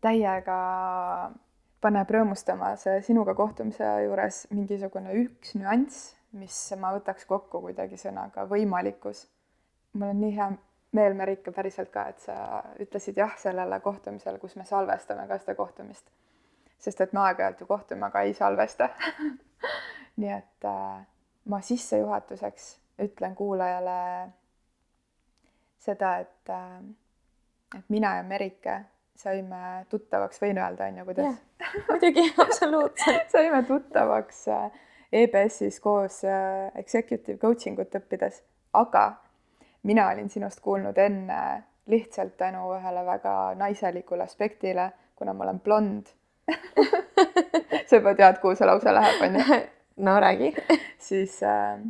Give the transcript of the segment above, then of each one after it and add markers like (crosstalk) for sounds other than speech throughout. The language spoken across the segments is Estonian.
täiega paneb rõõmustama see sinuga kohtumise juures mingisugune üks nüanss, mis ma võtaks kokku kuidagi sõnaga võimalikkus. mul on nii hea meel, Merike, päriselt ka, et sa ütlesid jah sellele kohtumisele, kus me salvestame ka seda kohtumist. sest et me aeg-ajalt ju kohtume, aga ei salvesta (laughs) nii et äh, ma sissejuhatuseks ütlen kuulajale seda, et äh, et mina ja Merike saime tuttavaks, võin öelda, on ju, kuidas? muidugi, (laughs) absoluutselt (laughs) saime tuttavaks äh, EBS-is koos äh, executive coaching ut õppides, aga mina olin sinust kuulnud enne lihtsalt tänu ühele väga naiselikule aspektile, kuna ma olen blond (laughs) sa juba tead, kuhu see lause läheb, on ju? no räägi siis äh,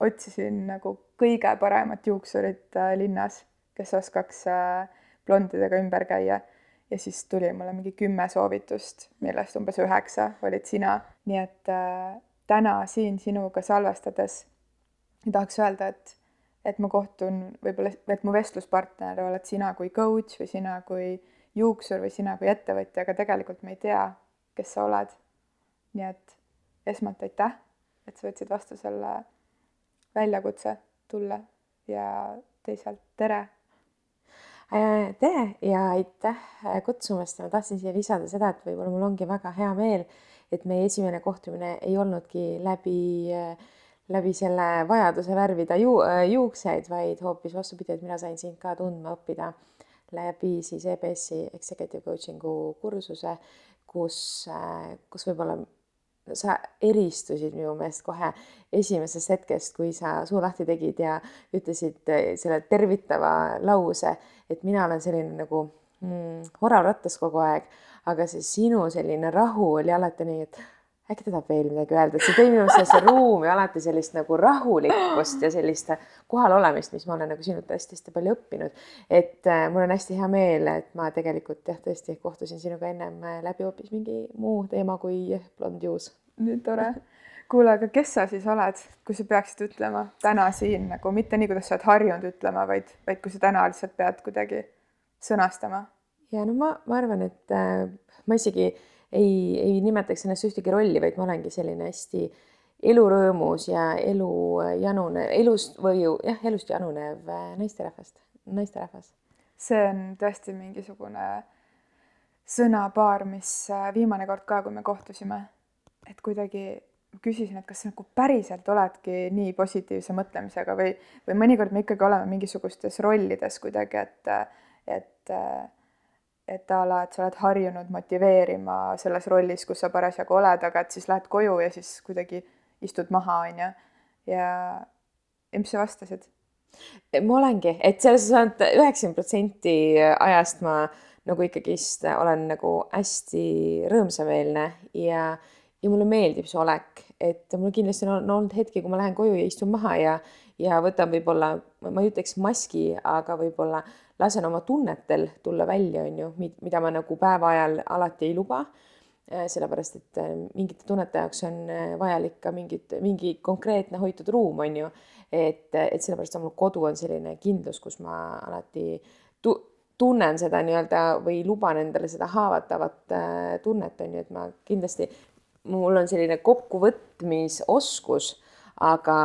otsisin nagu kõige paremat juuksurit äh, linnas, kes oskaks äh, blondidega ümber käia ja siis tuli mulle mingi kümme soovitust, millest umbes üheksa olid sina, nii et äh, täna siin sinuga salvestades tahaks öelda, et, et ma kohtun võib-olla, et mu vestluspartner oled sina kui coach või sina kui juuksur või sina kui ettevõtja, aga tegelikult me ei tea, kes sa oled. nii et esmalt aitäh, et sa võtsid vastu selle väljakutse tulla ja teisalt tere tere ja aitäh äh, kutsumast! Ja ma tahtsin siia lisada seda, et võib-olla mul ongi väga hea meel, et meie esimene kohtumine ei olnudki läbi, äh, läbi selle vajaduse värvida ju, juukseid, vaid hoopis vastupidi, et mina sain sind ka tundma õppida läbi siis EBS-i executive coaching'u kursuse, kus, kus võib-olla sa eristusid minu meelest kohe esimesest hetkest, kui sa suu lahti tegid ja ütlesid eh, selle tervitava lause, et mina olen selline nagu mm, orav rattas kogu aeg, aga see sinu selline rahu oli alati nii, et äkki ta tahab veel midagi öelda, et see tõi minu sellesse ruumi alati sellist nagu rahulikkust ja sellist kohalolemist, mis ma olen nagu sinult hästi-hästi palju õppinud. et äh, mul on hästi hea meel, et ma tegelikult jah, tõesti kohtusin sinuga ennem äh, läbi hoopis mingi muu teema kui blond juus. nii tore. kuule, aga kes sa siis oled, kui sa peaksid ütlema täna siin nagu mitte nii, kuidas sa oled harjunud ütlema, vaid, vaid kui sa täna lihtsalt pead kuidagi sõnastama? ja no ma, ma arvan, et äh, ma isegi ei, ei nimetaks ennast ühtegi rolli, vaid ma olengi selline hästi elurõõmus ja elu janune, elust või jah, elust janunev äh, naisterahvast, naisterahvas. see on tõesti mingisugune sõnapaar, mis äh, viimane kord ka, kui me kohtusime, et kuidagi küsisin, et kas sa nagu päriselt oledki nii positiivse mõtlemisega või, või mõnikord me ikkagi oleme mingisugustes rollides kuidagi, et, et et a la, et sa oled harjunud motiveerima selles rollis, kus sa parasjagu oled, aga et siis lähed koju ja siis kuidagi istud maha, on ju. ja, ja mis sa vastasid? ma olengi, et selles suhtes, et üheksakümmend protsenti ajast ma nagu ikkagist olen nagu hästi rõõmsameelne ja, ja mulle meeldib see olek, et mul kindlasti on olnud hetki, kui ma lähen koju ja istun maha ja, ja võtan võib-olla, ma ei ütleks maski, aga võib-olla lasen oma tunnetel tulla välja, on ju, mida ma nagu päeva ajal alati ei luba. Äh, sellepärast, et äh, mingite tunnete jaoks on äh, vajalik ka mingit, mingi konkreetne hoitud ruum, on ju. et, et sellepärast on mul kodu on selline kindlus, kus ma alati tu tunnen seda nii-öelda või luban endale seda haavatavat tunnet, on ju, et ma kindlasti, mul on selline kokkuvõtmisoskus, aga,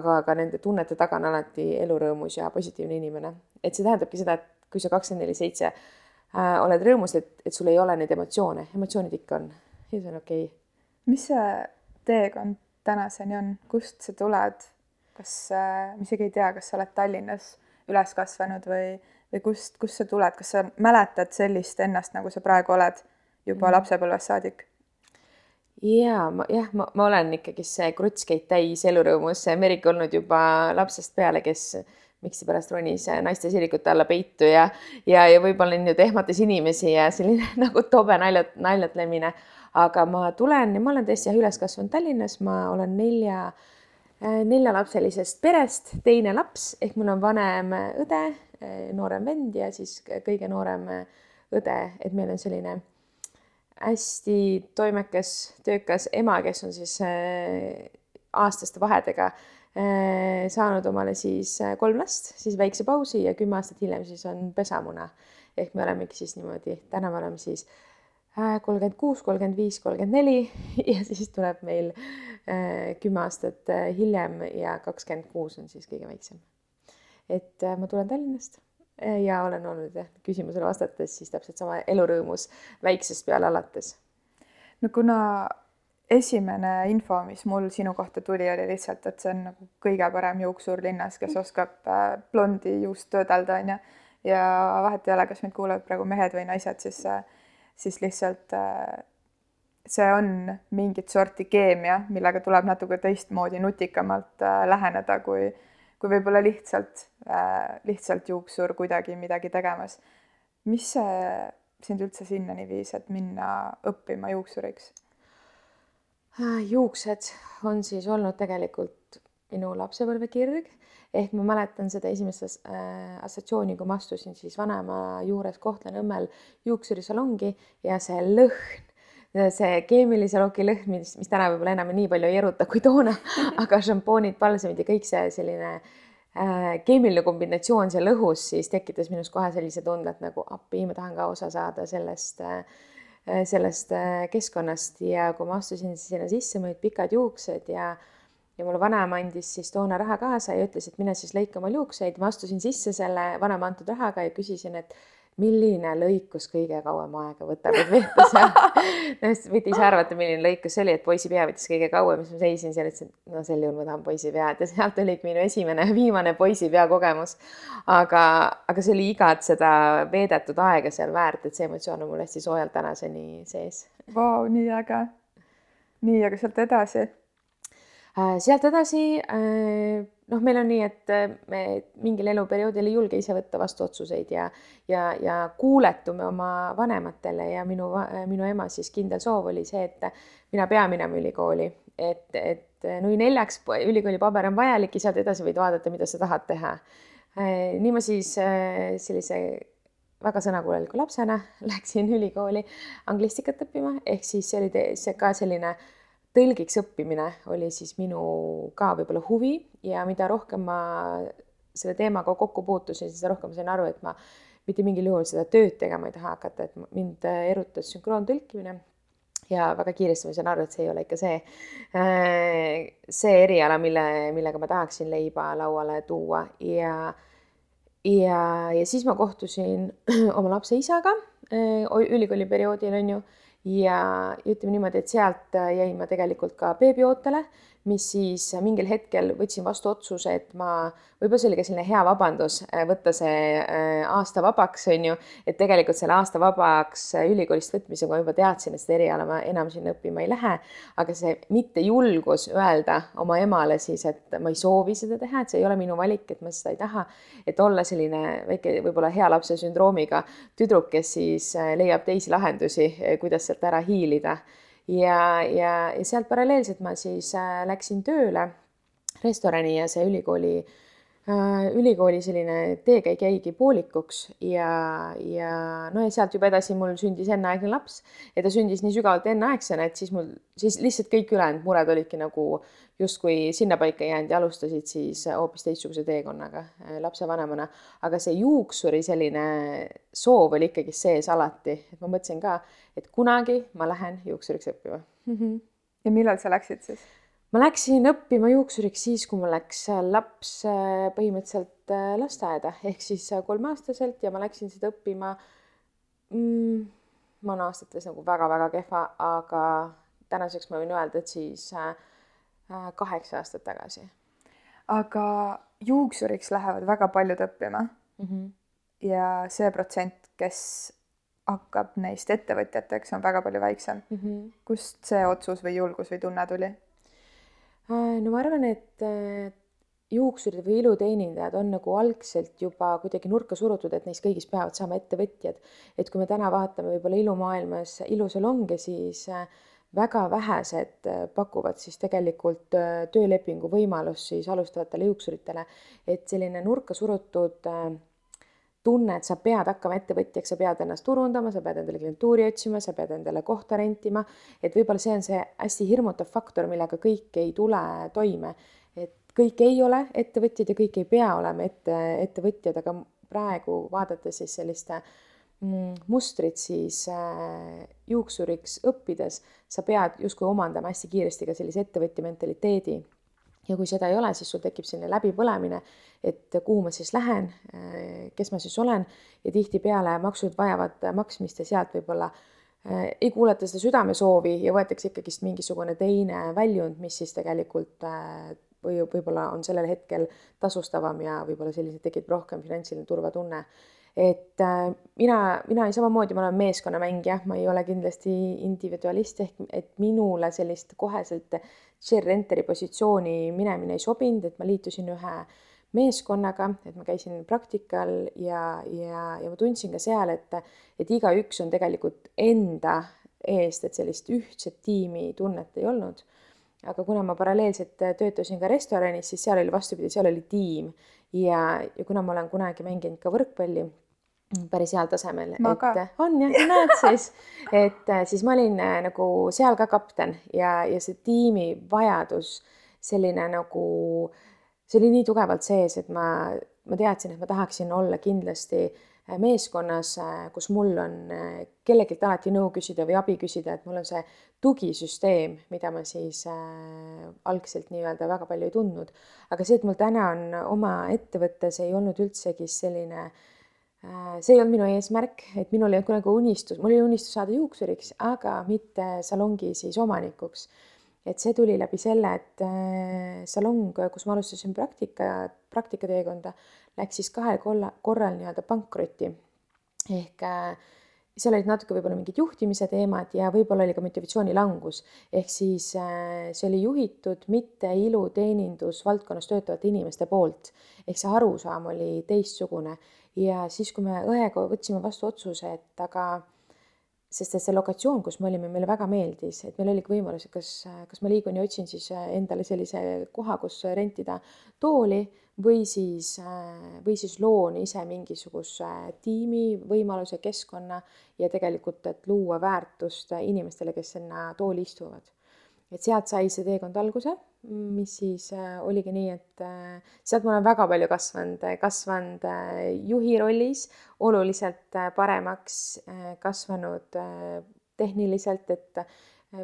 aga ka nende tunnete taga on alati elurõõmus ja positiivne inimene et see tähendabki seda, et kui sa kakskümmend neli seitse äh, oled rõõmus, et, et sul ei ole neid emotsioone, emotsioonid ikka on. Ja see on okei. Okay.. mis see teekond tänaseni on, kust sa tuled, kas äh,, ma isegi ei tea, kas sa oled Tallinnas üles kasvanud või, või kust, kust sa tuled, kas sa mäletad sellist ennast, nagu sa praegu oled juba mm. lapsepõlvest saadik? ja ma jah, ma, ma olen ikkagi see krutskeid täis elurõõmus Merike olnud juba lapsest peale, kes miksipärast ronis naiste sirikute alla peitu ja, ja, ja võib-olla nüüd ehmatas inimesi ja selline (laughs) nagu tobe naljat, naljatlemine. aga ma tulen ja ma olen tõesti jah üles kasvanud Tallinnas, ma olen nelja, äh, neljalapselisest perest teine laps ehk mul on vanem õde, äh, noorem vend ja siis kõige noorem õde, et meil on selline hästi toimekas, töökas ema, kes on siis äh, aastaste vahedega Äh, saanud omale siis äh, kolm last, siis väikse pausi ja kümme aastat hiljem siis on pesamuna. ehk me olemegi siis niimoodi, täna me oleme siis äh, kolmkümmend kuus, kolmkümmend viis, kolmkümmend neli (laughs) ja siis tuleb meil äh, kümme aastat äh, hiljem ja kakskümmend kuus on siis kõige väiksem. et ma tulen Tallinnast ja olen olnud jah, küsimusele vastates siis täpselt sama elurõõmus väiksest peale alates. no kuna esimene info, mis mul sinu kohta tuli, oli lihtsalt, et see on nagu kõige parem juuksur linnas, kes oskab äh, blondi juust töödelda, onju. ja vahet ei ole, kas meid kuulavad praegu mehed või naised, siis, äh, siis lihtsalt äh, see on mingit sorti keemia, millega tuleb natuke teistmoodi, nutikamalt läheneda, kui, kui võib-olla lihtsalt, lihtsalt juuksur kuidagi midagi tegemas. mis see sind üldse sinnani viis, et minna õppima juuksuriks? Äh, juuksed on siis olnud tegelikult minu lapsepõlve kirg ehk ma mäletan seda esimest äh, assotsiatsiooni, kui ma astusin siis vanaema juures Kohtla-Nõmmel juuksurisalongi ja see lõhn, see keemilise roki lõhn, mis, mis täna võib-olla enam nii palju ei eruta kui toona, (laughs) aga šampoonid, palsamid ja kõik see selline äh, keemiline kombinatsioon seal õhus siis tekitas minus kohe sellise tunde, et nagu appi, ma tahan ka osa saada sellest Äh, sellest äh, keskkonnast ja kui ma astusin sinna sisse, mul olid pikad juuksed ja ja mulle vanaema andis siis toona raha kaasa ja ütles, et mine siis lõika omal juukseid. ma astusin sisse selle vanaema antud rahaga ja küsisin, et milline lõikus kõige kauem aega võtab, et veeta seal (laughs) võite ise arvata, milline lõikus see oli, et poisipea võttis kõige kauem, siis ma seisin seal, ütlesin, no sel juhul ma tahan poisipead ja sealt oligi minu esimene ja viimane poisipea kogemus. aga, aga see oli igat seda veedetud aega seal väärt, et see emotsioon on mul hästi soojalt tänaseni sees. Vau, nii äge. nii, aga sealt edasi? Äh, sealt edasi äh, noh, meil on nii, et äh, me mingil eluperioodil ei julge ise võtta vastu otsuseid ja, ja, ja kuuletume oma vanematele ja minu, minu ema siis kindel soov oli see, et mina pean minema ülikooli, et, et nui neljaks ülikooli paber on vajalik ja sealt edasi võid vaadata, mida sa tahad teha. Äh, nii ma siis äh, sellise väga sõnakuuleliku lapsena (laughs) läksin ülikooli anglistikat õppima, ehk siis see oli see ka selline äh, tõlgiks õppimine oli siis minu ka võib-olla huvi ja mida rohkem ma selle teemaga kokku puutusin, seda rohkem sain aru, et ma mitte mingil juhul seda tööd tegema ei taha hakata, et mind erutas sünkroontõlkimine. Ja väga kiiresti ma sain aru, et see ei ole ikka see, see eriala, mille, millega ma tahaksin leiba lauale tuua. Ja ja, ja siis ma kohtusin (clears throat) oma lapse isaga ülikooli perioodil on ju ja ütleme niimoodi, et sealt äh, jäin ma tegelikult ka beebiootele mis siis mingil hetkel võtsin vastu otsuse, et ma, võib-olla see oli ka selline hea vabandus äh, võtta see äh, aasta vabaks, on ju, et tegelikult selle aasta vabaks äh, ülikoolist võtmisega ma juba teadsin, et seda eriala ma enam sinna õppima ei lähe, aga see mittejulgus öelda oma emale siis, et ma ei soovi seda teha, et see ei ole minu valik, et ma seda ei taha, et olla selline väike võib-olla hea lapse sündroomiga tüdruk, kes siis leiab teisi lahendusi, kuidas sealt ära hiilida ja, ja, ja sealt paralleelselt ma siis äh, läksin tööle restorani ja see ülikooli ülikooli selline teekäik jäigi poolikuks ja, ja no ja sealt juba edasi mul sündis enneaegne laps ja ta sündis nii sügavalt enneaegsena, et siis mul siis lihtsalt kõik ülejäänud mured olidki nagu justkui sinnapaika jäänud ja alustasid siis hoopis teistsuguse teekonnaga äh, lapsevanemana. aga see juuksuri selline soov oli ikkagi sees alati, et ma mõtlesin ka, et kunagi ma lähen juuksuriks õppima (laughs) ja millal sa läksid siis? Ma läksin õppima juuksuriks siis, kui mul läks laps äh, põhimõtteliselt äh, lasteaeda ehk siis kolmeaastaselt ja ma läksin seda õppima mm,. ma olen aastates nagu väga-väga kehva, aga tänaseks ma võin öelda, et siis äh, Äh, kaheksa aastat tagasi. aga juuksuriks lähevad väga paljud õppima mm. -hmm. ja see protsent, kes hakkab neist ettevõtjateks, on väga palju väiksem mm. -hmm. kust see otsus või julgus või tunne tuli? No ma arvan, et äh, juuksurid või iluteenindajad on nagu algselt juba kuidagi nurka surutud, et neist kõigist peavad saama ettevõtjad. et kui me täna vaatame võib-olla ilumaailmas ilusalonge, siis äh, väga vähesed äh, pakuvad siis tegelikult töölepingu võimalust siis alustavatele juuksuritele, et selline nurka surutud äh, tunne, et sa pead hakkama ettevõtjaks, sa pead ennast turundama, sa pead endale klientuuri otsima, sa pead endale kohta rentima, et võib-olla see on see hästi hirmutav faktor, millega kõik ei tule toime. et kõik ei ole ettevõtjad ja kõik ei pea olema ette, ettevõtjad, aga praegu vaadates siis selliste mm, mustrit, siis äh, juuksuriks õppides sa pead justkui omandama hästi kiiresti ka sellise ettevõtja mentaliteedi. Ja kui seda ei ole, siis sul tekib selline läbipõlemine, et kuhu ma siis lähen, äh, kes ma siis olen. Ja tihtipeale maksud vajavad maksmist ja sealt võib-olla äh, ei kuulata seda südamesoovi ja võetakse ikkagist mingisugune teine väljund, mis siis tegelikult või võib-olla on sellel hetkel tasustavam ja võib-olla selliselt tekib rohkem finantsiline turvatunne et äh, mina, mina samamoodi, ma olen meeskonnamängija, ma ei ole kindlasti individualist ehk et minule sellist koheselt share enteri positsiooni minemine ei sobinud, et ma liitusin ühe meeskonnaga, et ma käisin praktikal ja, ja, ja ma tundsin ka seal, et, et igaüks on tegelikult enda eest, et sellist ühtset tiimi tunnet ei olnud. aga kuna ma paralleelselt töötasin ka restoranis, siis seal oli vastupidi, seal oli tiim ja, ja kuna ma olen kunagi mänginud ka võrkpalli päris heal tasemel. et on jah, (laughs) näed siis, et äh, siis ma olin äh, nagu seal ka kapten ja, ja see tiimi vajadus selline nagu, see oli nii tugevalt sees, et ma, ma teadsin, et ma tahaksin olla kindlasti äh, meeskonnas, kus mul on kellegilt alati nõu küsida või abi küsida, et mul on see tugisüsteem, mida ma siis algselt nii-öelda väga palju ei tundnud. aga see, et mul täna on oma ettevõttes, ei olnud üldsegi selline Äh, see ei olnud minu eesmärk, et minul ei olnud kunagi unistus, mul oli unistus saada juuksuriks, aga mitte salongi siis omanikuks. et see tuli läbi selle, et äh, salong, kus ma alustasin praktika, praktikateekonda, läks siis kahel korral nii-öelda pankrotti. ehk äh, seal olid natuke võib-olla mingid juhtimise teemad ja võib-olla oli ka motivatsioonilangus. ehk siis see oli juhitud mitte iluteenindusvaldkonnas töötavate inimeste poolt. ehk see arusaam oli teistsugune ja siis, kui me õega võtsime vastu otsuse, et aga sest et see lokatsioon, kus me olime, meile väga meeldis, et meil oligi võimalus, kas, kas ma liigun ja otsin siis endale sellise koha, kus rentida tooli või siis, või siis loon ise mingisuguse tiimi, võimaluse, keskkonna ja tegelikult, et luua väärtust inimestele, kes sinna tooli istuvad. et sealt sai see teekond alguse mis siis äh, oligi nii, et äh, sealt ma olen väga palju kasvanud, kasvanud äh, juhi rollis, oluliselt paremaks kasvanud tehniliselt, et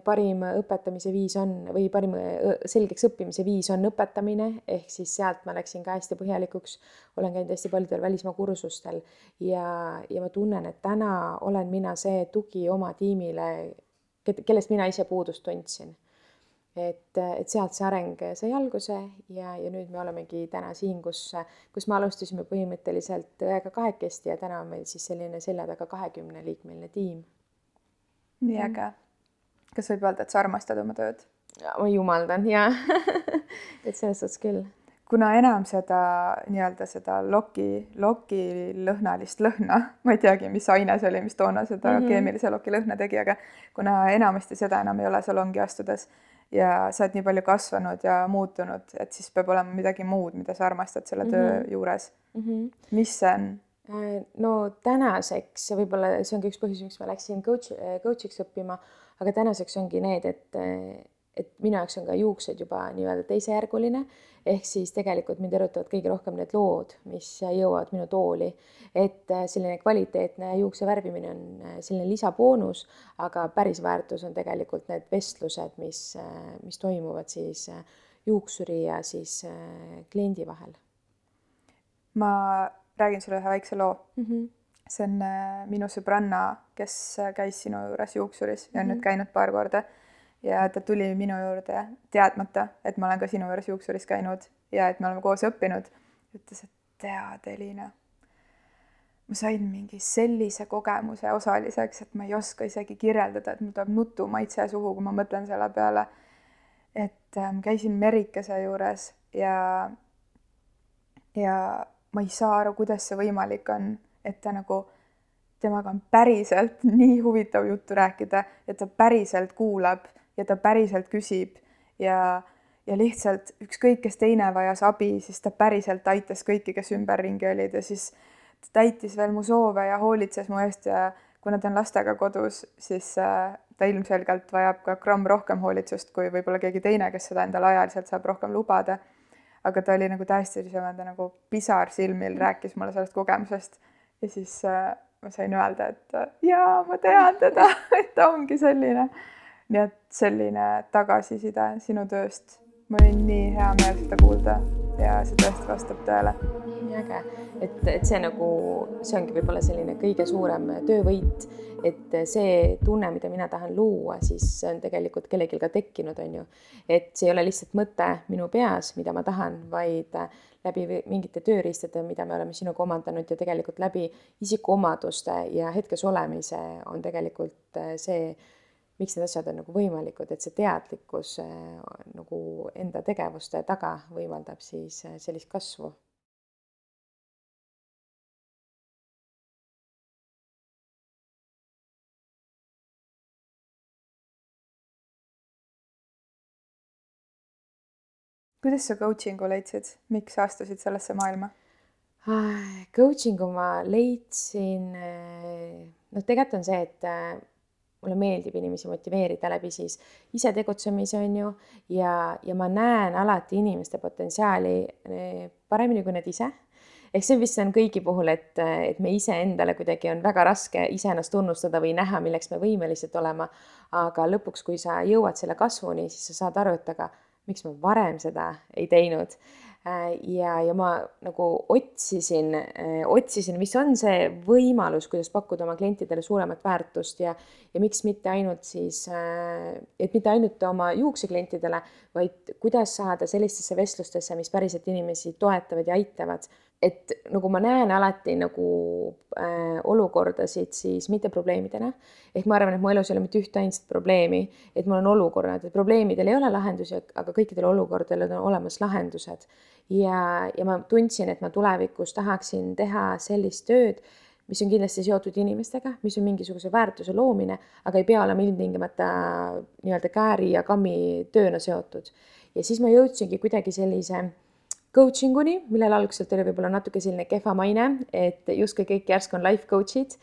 parim õpetamise viis on või parim selgeks õppimise viis on õpetamine, ehk siis sealt ma läksin ka hästi põhjalikuks, olen käinud hästi paljudel välismaa kursustel ja, ja ma tunnen, et täna olen mina see tugi oma tiimile, kellest mina ise puudust tundsin et, et sealt see areng sai alguse ja, ja nüüd me olemegi täna siin, kus, kus me alustasime põhimõtteliselt õega kahekesti ja täna on meil siis selline selja taga kahekümneliikmeline tiim. nii äge. kas võib öelda, et sa armastad oma tööd? ma jumaldan ja (laughs) et selles suhtes küll. kuna enam seda nii-öelda seda loki, loki lõhnalist lõhna, (laughs) ma ei teagi, mis aine see oli, mis toona seda mm -hmm. keemilise loki lõhna tegi, aga kuna enamasti seda enam ei ole salongi astudes ja sa oled nii palju kasvanud ja muutunud, et siis peab olema midagi muud, mida sa armastad selle mm -hmm. töö mhm. juures mm. -hmm. mis see on? Äh, no tänaseks võib-olla see on ka üks põhjus, miks ma läksin coach, äh, coach'iks õppima, aga tänaseks ongi need, et, et minu jaoks on ka juuksed juba nii-öelda teisejärguline ehk siis tegelikult mind erutavad kõige rohkem need lood, mis jõuavad minu tooli. et äh, selline kvaliteetne juukse värvimine on äh, selline lisaboonus, aga päris väärtus on tegelikult need vestlused, mis, äh, mis toimuvad siis juuksuri ja siis kliendi vahel. ma räägin sulle ühe väikse loo mm. -hmm. see on minu sõbranna, kes käis sinu juures juuksuris ja on mm -hmm. nüüd käinud paar korda ja ta tuli minu juurde teadmata, et ma olen ka sinu juures juuksuris käinud ja et me oleme koos õppinud. ütles, et tead, Elina, ma sain mingi sellise kogemuse osaliseks, et ma ei oska isegi kirjeldada, et mul tuleb nutumaitse suhu, kui ma mõtlen selle peale. et ähm, käisin Merikese juures ja, ja ma ei saa aru, kuidas see võimalik on, et ta nagu temaga on päriselt (laughs) nii huvitav juttu rääkida, et ta päriselt kuulab ja ta päriselt küsib ja, ja lihtsalt ükskõik, kes teine vajas abi, siis ta päriselt aitas kõiki, kes ümberringi olid ja siis ta täitis veel mu soove ja hoolitses mu eest ja kuna ta on lastega kodus, siis äh, ta ilmselgelt vajab ka gramm rohkem hoolitsust kui võib-olla keegi teine, kes seda endale ajaliselt saab rohkem lubada. aga ta oli nagu täiesti niisugune nagu pisar silmil, rääkis mulle sellest kogemusest ja siis äh, ma sain öelda, et jaa, ma tean teda, (laughs) et ta ongi selline. Nii et selline tagasiside sinu tööst, mul oli nii hea meel seda kuulda ja see tõesti vastab tõele. nii äge, et, et see nagu, see ongi võib-olla selline kõige suurem töövõit, et see tunne, mida mina tahan luua, siis see on tegelikult kellelgi ka tekkinud, on ju. et see ei ole lihtsalt mõte minu peas, mida ma tahan, vaid läbi mingite tööriistade, mida me oleme sinuga omandanud ja tegelikult läbi isikuomaduste ja hetkes olemise on tegelikult see, miks need asjad on nagu võimalikud, et see teadlikkus äh, nagu enda tegevuste taga võimaldab siis äh, sellist kasvu kuidas sa coaching'u leidsid, miks astusid sellesse maailma? Ah, coaching'u ma leidsin, eh, noh, tegelikult on see, et eh, mulle meeldib inimesi motiveerida läbi siis ise tegutsemise, on ju, ja, ja ma näen alati inimeste potentsiaali eh, paremini kui nad ise. ehk see vist on kõigi puhul, et, et me iseendale kuidagi on väga raske iseennast tunnustada või näha, milleks me võimelised olema. aga lõpuks, kui sa jõuad selle kasvuni, siis sa saad aru, et aga miks ma varem seda ei teinud. Äh, ja, ja ma nagu otsisin, äh, otsisin, mis on see võimalus, kuidas pakkuda oma klientidele suuremat väärtust ja, ja miks mitte ainult siis, äh, et mitte ainult oma juukseklientidele, vaid kuidas saada sellistesse vestlustesse, mis päriselt inimesi toetavad ja aitavad et nagu ma näen alati nagu äh, olukordasid siis mitte probleemidena. ehk ma arvan, et mu elus ei ole mitte ühte ainsat probleemi, et mul on olukorrad, et probleemidel ei ole lahendusi, aga kõikidel olukordadel on olemas lahendused. ja, ja ma tundsin, et ma tulevikus tahaksin teha sellist tööd, mis on kindlasti seotud inimestega, mis on mingisuguse väärtuse loomine, aga ei pea olema ilmtingimata nii-öelda kääri ja kammi tööna seotud. ja siis ma jõudsingi kuidagi sellise coaching uni, millel algselt oli võib-olla natuke selline kehva maine, et justkui kõik järsku on life coach'id.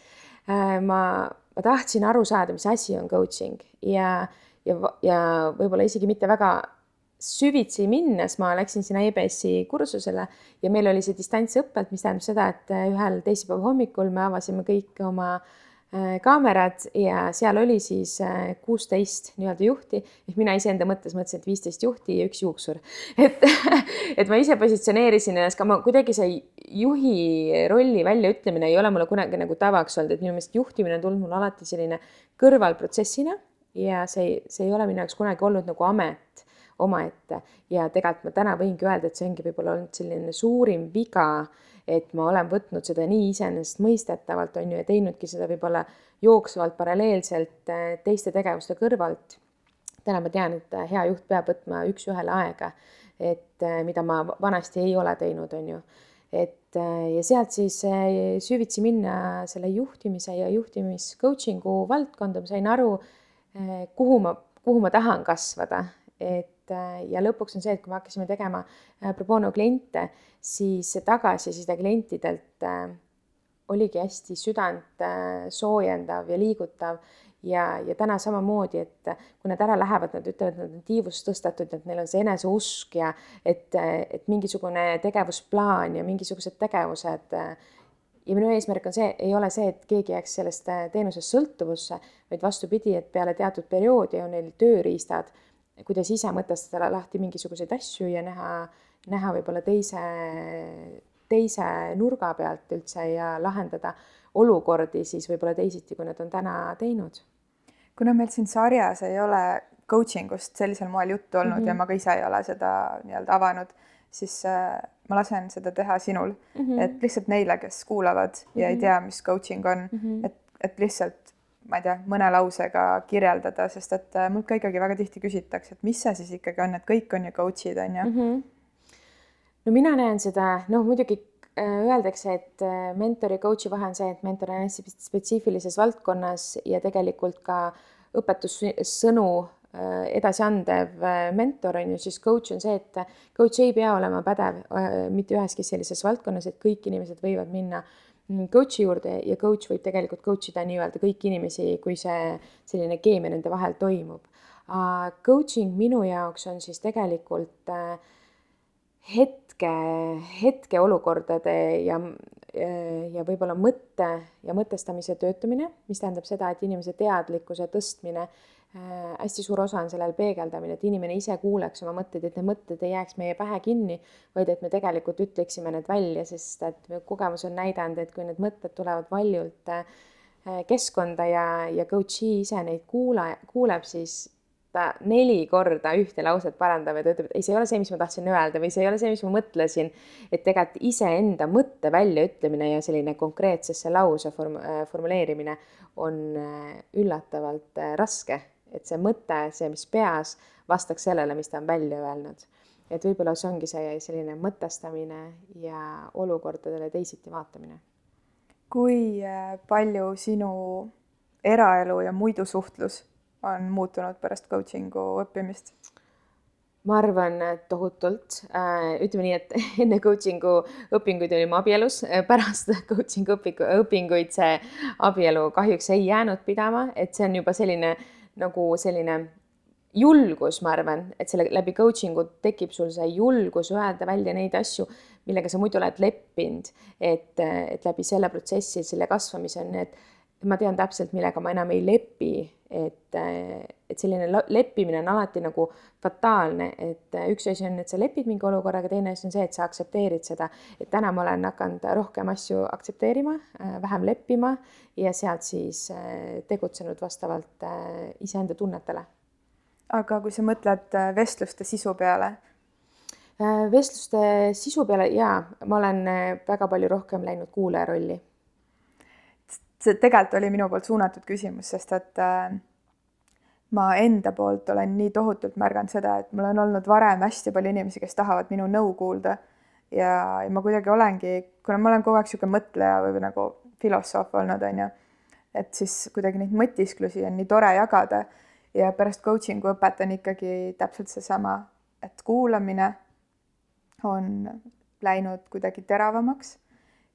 Äh, ma, ma tahtsin aru saada, mis asi on coaching ja, ja, ja võib-olla isegi mitte väga süvitsi minnes ma läksin sinna EBS-i kursusele ja meil oli see distantsõppelt, mis tähendab seda, et ühel teisipäeva hommikul me avasime kõik oma äh, kaamerad ja seal oli siis äh, kuusteist nii-öelda juhti, ehk mina iseenda mõttes mõtlesin, et viisteist juhti ja üks juuksur. (laughs) et, et ma ise positsioneerisin ennast ka, ma kuidagi see juhi rolli väljaütlemine ei ole mulle kunagi nagu tavaks olnud, et minu meelest juhtimine on tulnud mulle alati selline kõrvalprotsessina ja see, see ei ole minu jaoks kunagi olnud nagu amet omaette. Ja tegelikult ma täna võingi öelda, et see ongi võib-olla olnud selline suurim viga et ma olen võtnud seda nii iseenesestmõistetavalt, on ju, ja teinudki seda võib-olla jooksvalt paralleelselt äh, teiste tegevuste kõrvalt. täna ma tean, et hea juht peab võtma üks-ühele aega, et äh, mida ma vanasti ei ole teinud, on ju. et äh, ja sealt siis süvitsi minna selle juhtimise ja juhtimis coaching'u valdkonda, ma sain aru, kuhu ma, kuhu ma tahan kasvada, et ja lõpuks on see, et kui me hakkasime tegema pro bono kliente, siis tagasiside klientidelt äh, oligi hästi südant äh, soojendav ja liigutav ja, ja täna samamoodi, et kui nad ära lähevad, nad ütlevad, et nad on tiivust tõstetud, et neil on see eneseusk ja et, et mingisugune tegevusplaan ja mingisugused tegevused. ja minu eesmärk on see, ei ole see, et keegi jääks sellest teenusest sõltuvusse, vaid vastupidi, et peale teatud perioodi on neil tööriistad, kuidas ise mõtestada lahti mingisuguseid asju ja näha näha võib-olla teise, teise nurga pealt üldse ja lahendada olukordi siis võib-olla teisiti, kui nad on täna teinud. kuna meil siin sarjas ei ole coaching ust sellisel moel juttu olnud mm -hmm. ja ma ka ise ei ole seda nii-öelda avanud, siis äh, ma lasen seda teha sinul mm, -hmm. et lihtsalt neile, kes kuulavad mm -hmm. ja ei mhm. tea, mis coaching on mm, -hmm. et, et lihtsalt ma ei tea, mõne lausega kirjeldada, sest et äh, mult ka ikkagi väga tihti küsitakse, et mis see siis ikkagi on, et kõik on ju coach'id on ju mm. -hmm no mina näen seda, noh muidugi äh, öeldakse, et äh, mentori coach'i vahe on see, et mentor on hästi spetsiifilises valdkonnas ja tegelikult ka õpetussõnu äh, edasi andev mentor on ju, siis coach on see, et coach ei pea olema pädev mitte üheski sellises valdkonnas, et kõik inimesed võivad minna mm, coach'i juurde ja coach võib tegelikult coach ida nii-öelda kõiki inimesi, kui see selline keemia nende vahel toimub. Coaching minu jaoks on siis tegelikult hetke, hetkeolukordade ja ja võib-olla mõtte ja mõtestamise töötamine, mis tähendab seda, et inimese teadlikkuse tõstmine äh,, hästi suur osa on sellel peegeldamine, et inimene ise kuuleks oma mõtteid, et need mõtted ei jääks meie pähe kinni, vaid et me tegelikult ütleksime need välja, sest et kogemus on näidanud, et kui need mõtted tulevad valjult äh, keskkonda ja, ja coach'i ise neid kuula, kuuleb, siis ta neli korda ühte lauset parandab ja ta ütleb, et ei, see ei ole see, mis ma tahtsin öelda või see ei ole see, mis ma mõtlesin. et tegelikult iseenda mõtte väljaütlemine ja selline konkreetsesse lause form-, äh, formuleerimine on äh, üllatavalt äh, raske, et see mõte, see, mis peas, vastaks sellele, mis ta on välja öelnud. et võib-olla see ongi see selline mõtestamine ja olukordadele teisiti vaatamine. kui palju sinu eraelu ja muidu suhtlus on muutunud pärast coaching'u õppimist? ma arvan tohutult, äh, ütleme nii, et (laughs) enne coaching'u õpinguid olime abielus, äh, pärast (laughs) coaching'u õpingu, õpinguid see abielu kahjuks ei jäänud pidama, et see on juba selline nagu selline julgus, ma arvan, et selle läbi coaching'u tekib sul see julgus öelda välja neid asju, millega sa muidu oled leppinud, et, et läbi selle protsessi, selle kasvamise on need ma tean täpselt, millega ma enam ei lepi, et, et selline leppimine on alati nagu fataalne, et üks asi on, et sa lepid mingi olukorraga, teine asi on see, et sa aktsepteerid seda. et täna ma olen hakanud rohkem asju aktsepteerima, vähem leppima ja sealt siis äh, tegutsenud vastavalt äh, iseenda tunnetele. aga kui sa mõtled äh, vestluste sisu peale? vestluste sisu peale jaa, ma olen väga palju rohkem läinud kuulaja rolli see tegelikult oli minu poolt suunatud küsimus, sest et äh, ma enda poolt olen nii tohutult märganud seda, et mul on olnud varem hästi palju inimesi, kes tahavad minu nõu kuulda. ja, ja ma kuidagi olengi, kuna ma olen kogu aeg niisugune mõtleja või nagu filosoof olnud, on ju, et siis kuidagi neid mõtisklusi on nii tore jagada ja pärast coaching'u õpet on ikkagi täpselt seesama, et kuulamine on läinud kuidagi teravamaks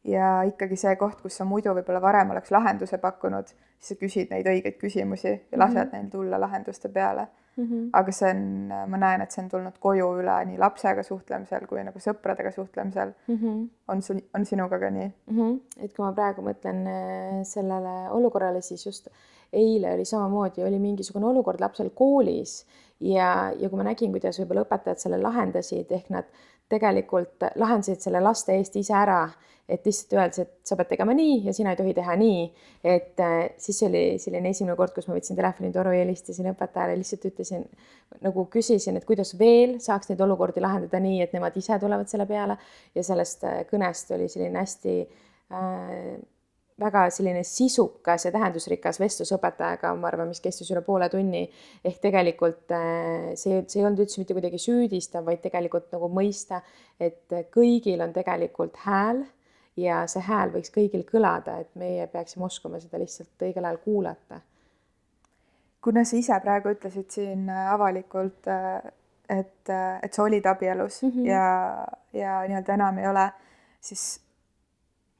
ja ikkagi see koht, kus sa muidu võib-olla varem oleks lahenduse pakkunud, siis sa küsid neid õigeid küsimusi ja lased mm -hmm. neil tulla lahenduste peale mm. -hmm. aga see on, ma näen, et see on tulnud koju üle nii lapsega suhtlemisel kui nagu sõpradega suhtlemisel mm. -hmm. on sul, on sinuga ka nii mm? -hmm. et kui ma praegu mõtlen äh, sellele olukorrale, siis just eile oli samamoodi, oli mingisugune olukord lapsel koolis ja, ja kui ma nägin, kuidas võib-olla õpetajad selle lahendasid, ehk nad tegelikult lahendasid selle laste eest ise ära et lihtsalt öeldes, et sa pead tegema nii ja sina ei tohi teha nii. et äh, siis oli selline esimene kord, kus ma võtsin telefonitoru ja helistasin õpetajale, lihtsalt ütlesin nagu küsisin, et kuidas veel saaks neid olukordi lahendada nii, et nemad ise tulevad selle peale ja sellest äh, kõnest oli selline hästi äh, väga selline sisukas ja tähendusrikas vestlus õpetajaga, ma arvan, mis kestis üle poole tunni. ehk tegelikult äh, see, see ei olnud üldse mitte kuidagi süüdistav, vaid tegelikult nagu mõista, et kõigil on tegelikult hääl ja see hääl võiks kõigil kõlada, et meie peaksime oskama seda lihtsalt õigel ajal kuulata. kuna sa ise praegu ütlesid siin äh, avalikult, äh, et, äh, et sa olid abielus mm -hmm. ja, ja nii-öelda enam ei ole, siis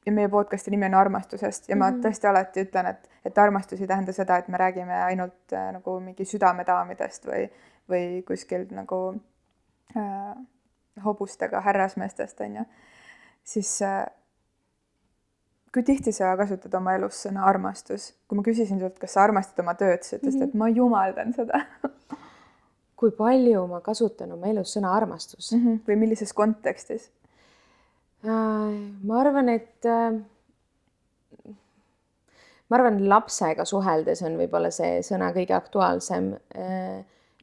ja meie podcast'i nimi on armastusest ja mm -hmm. ma mhm. tõesti alati ütlen, et, et armastus ei tähenda seda, et me räägime ainult äh, nagu mingi südamedaamidest või, või kuskil nagu äh, hobustega härrasmeestest, on ju, siis äh, kui tihti sa kasutad oma elus sõna armastus? kui ma küsisin sult, kas sa armastad oma tööd, sa ütlesid mm, -hmm. et ma jumaldan seda (laughs) kui palju ma kasutan oma elus sõna armastus mm? -hmm. või millises kontekstis äh,? ma arvan, et äh, ma arvan, lapsega suheldes on võib-olla see sõna kõige aktuaalsem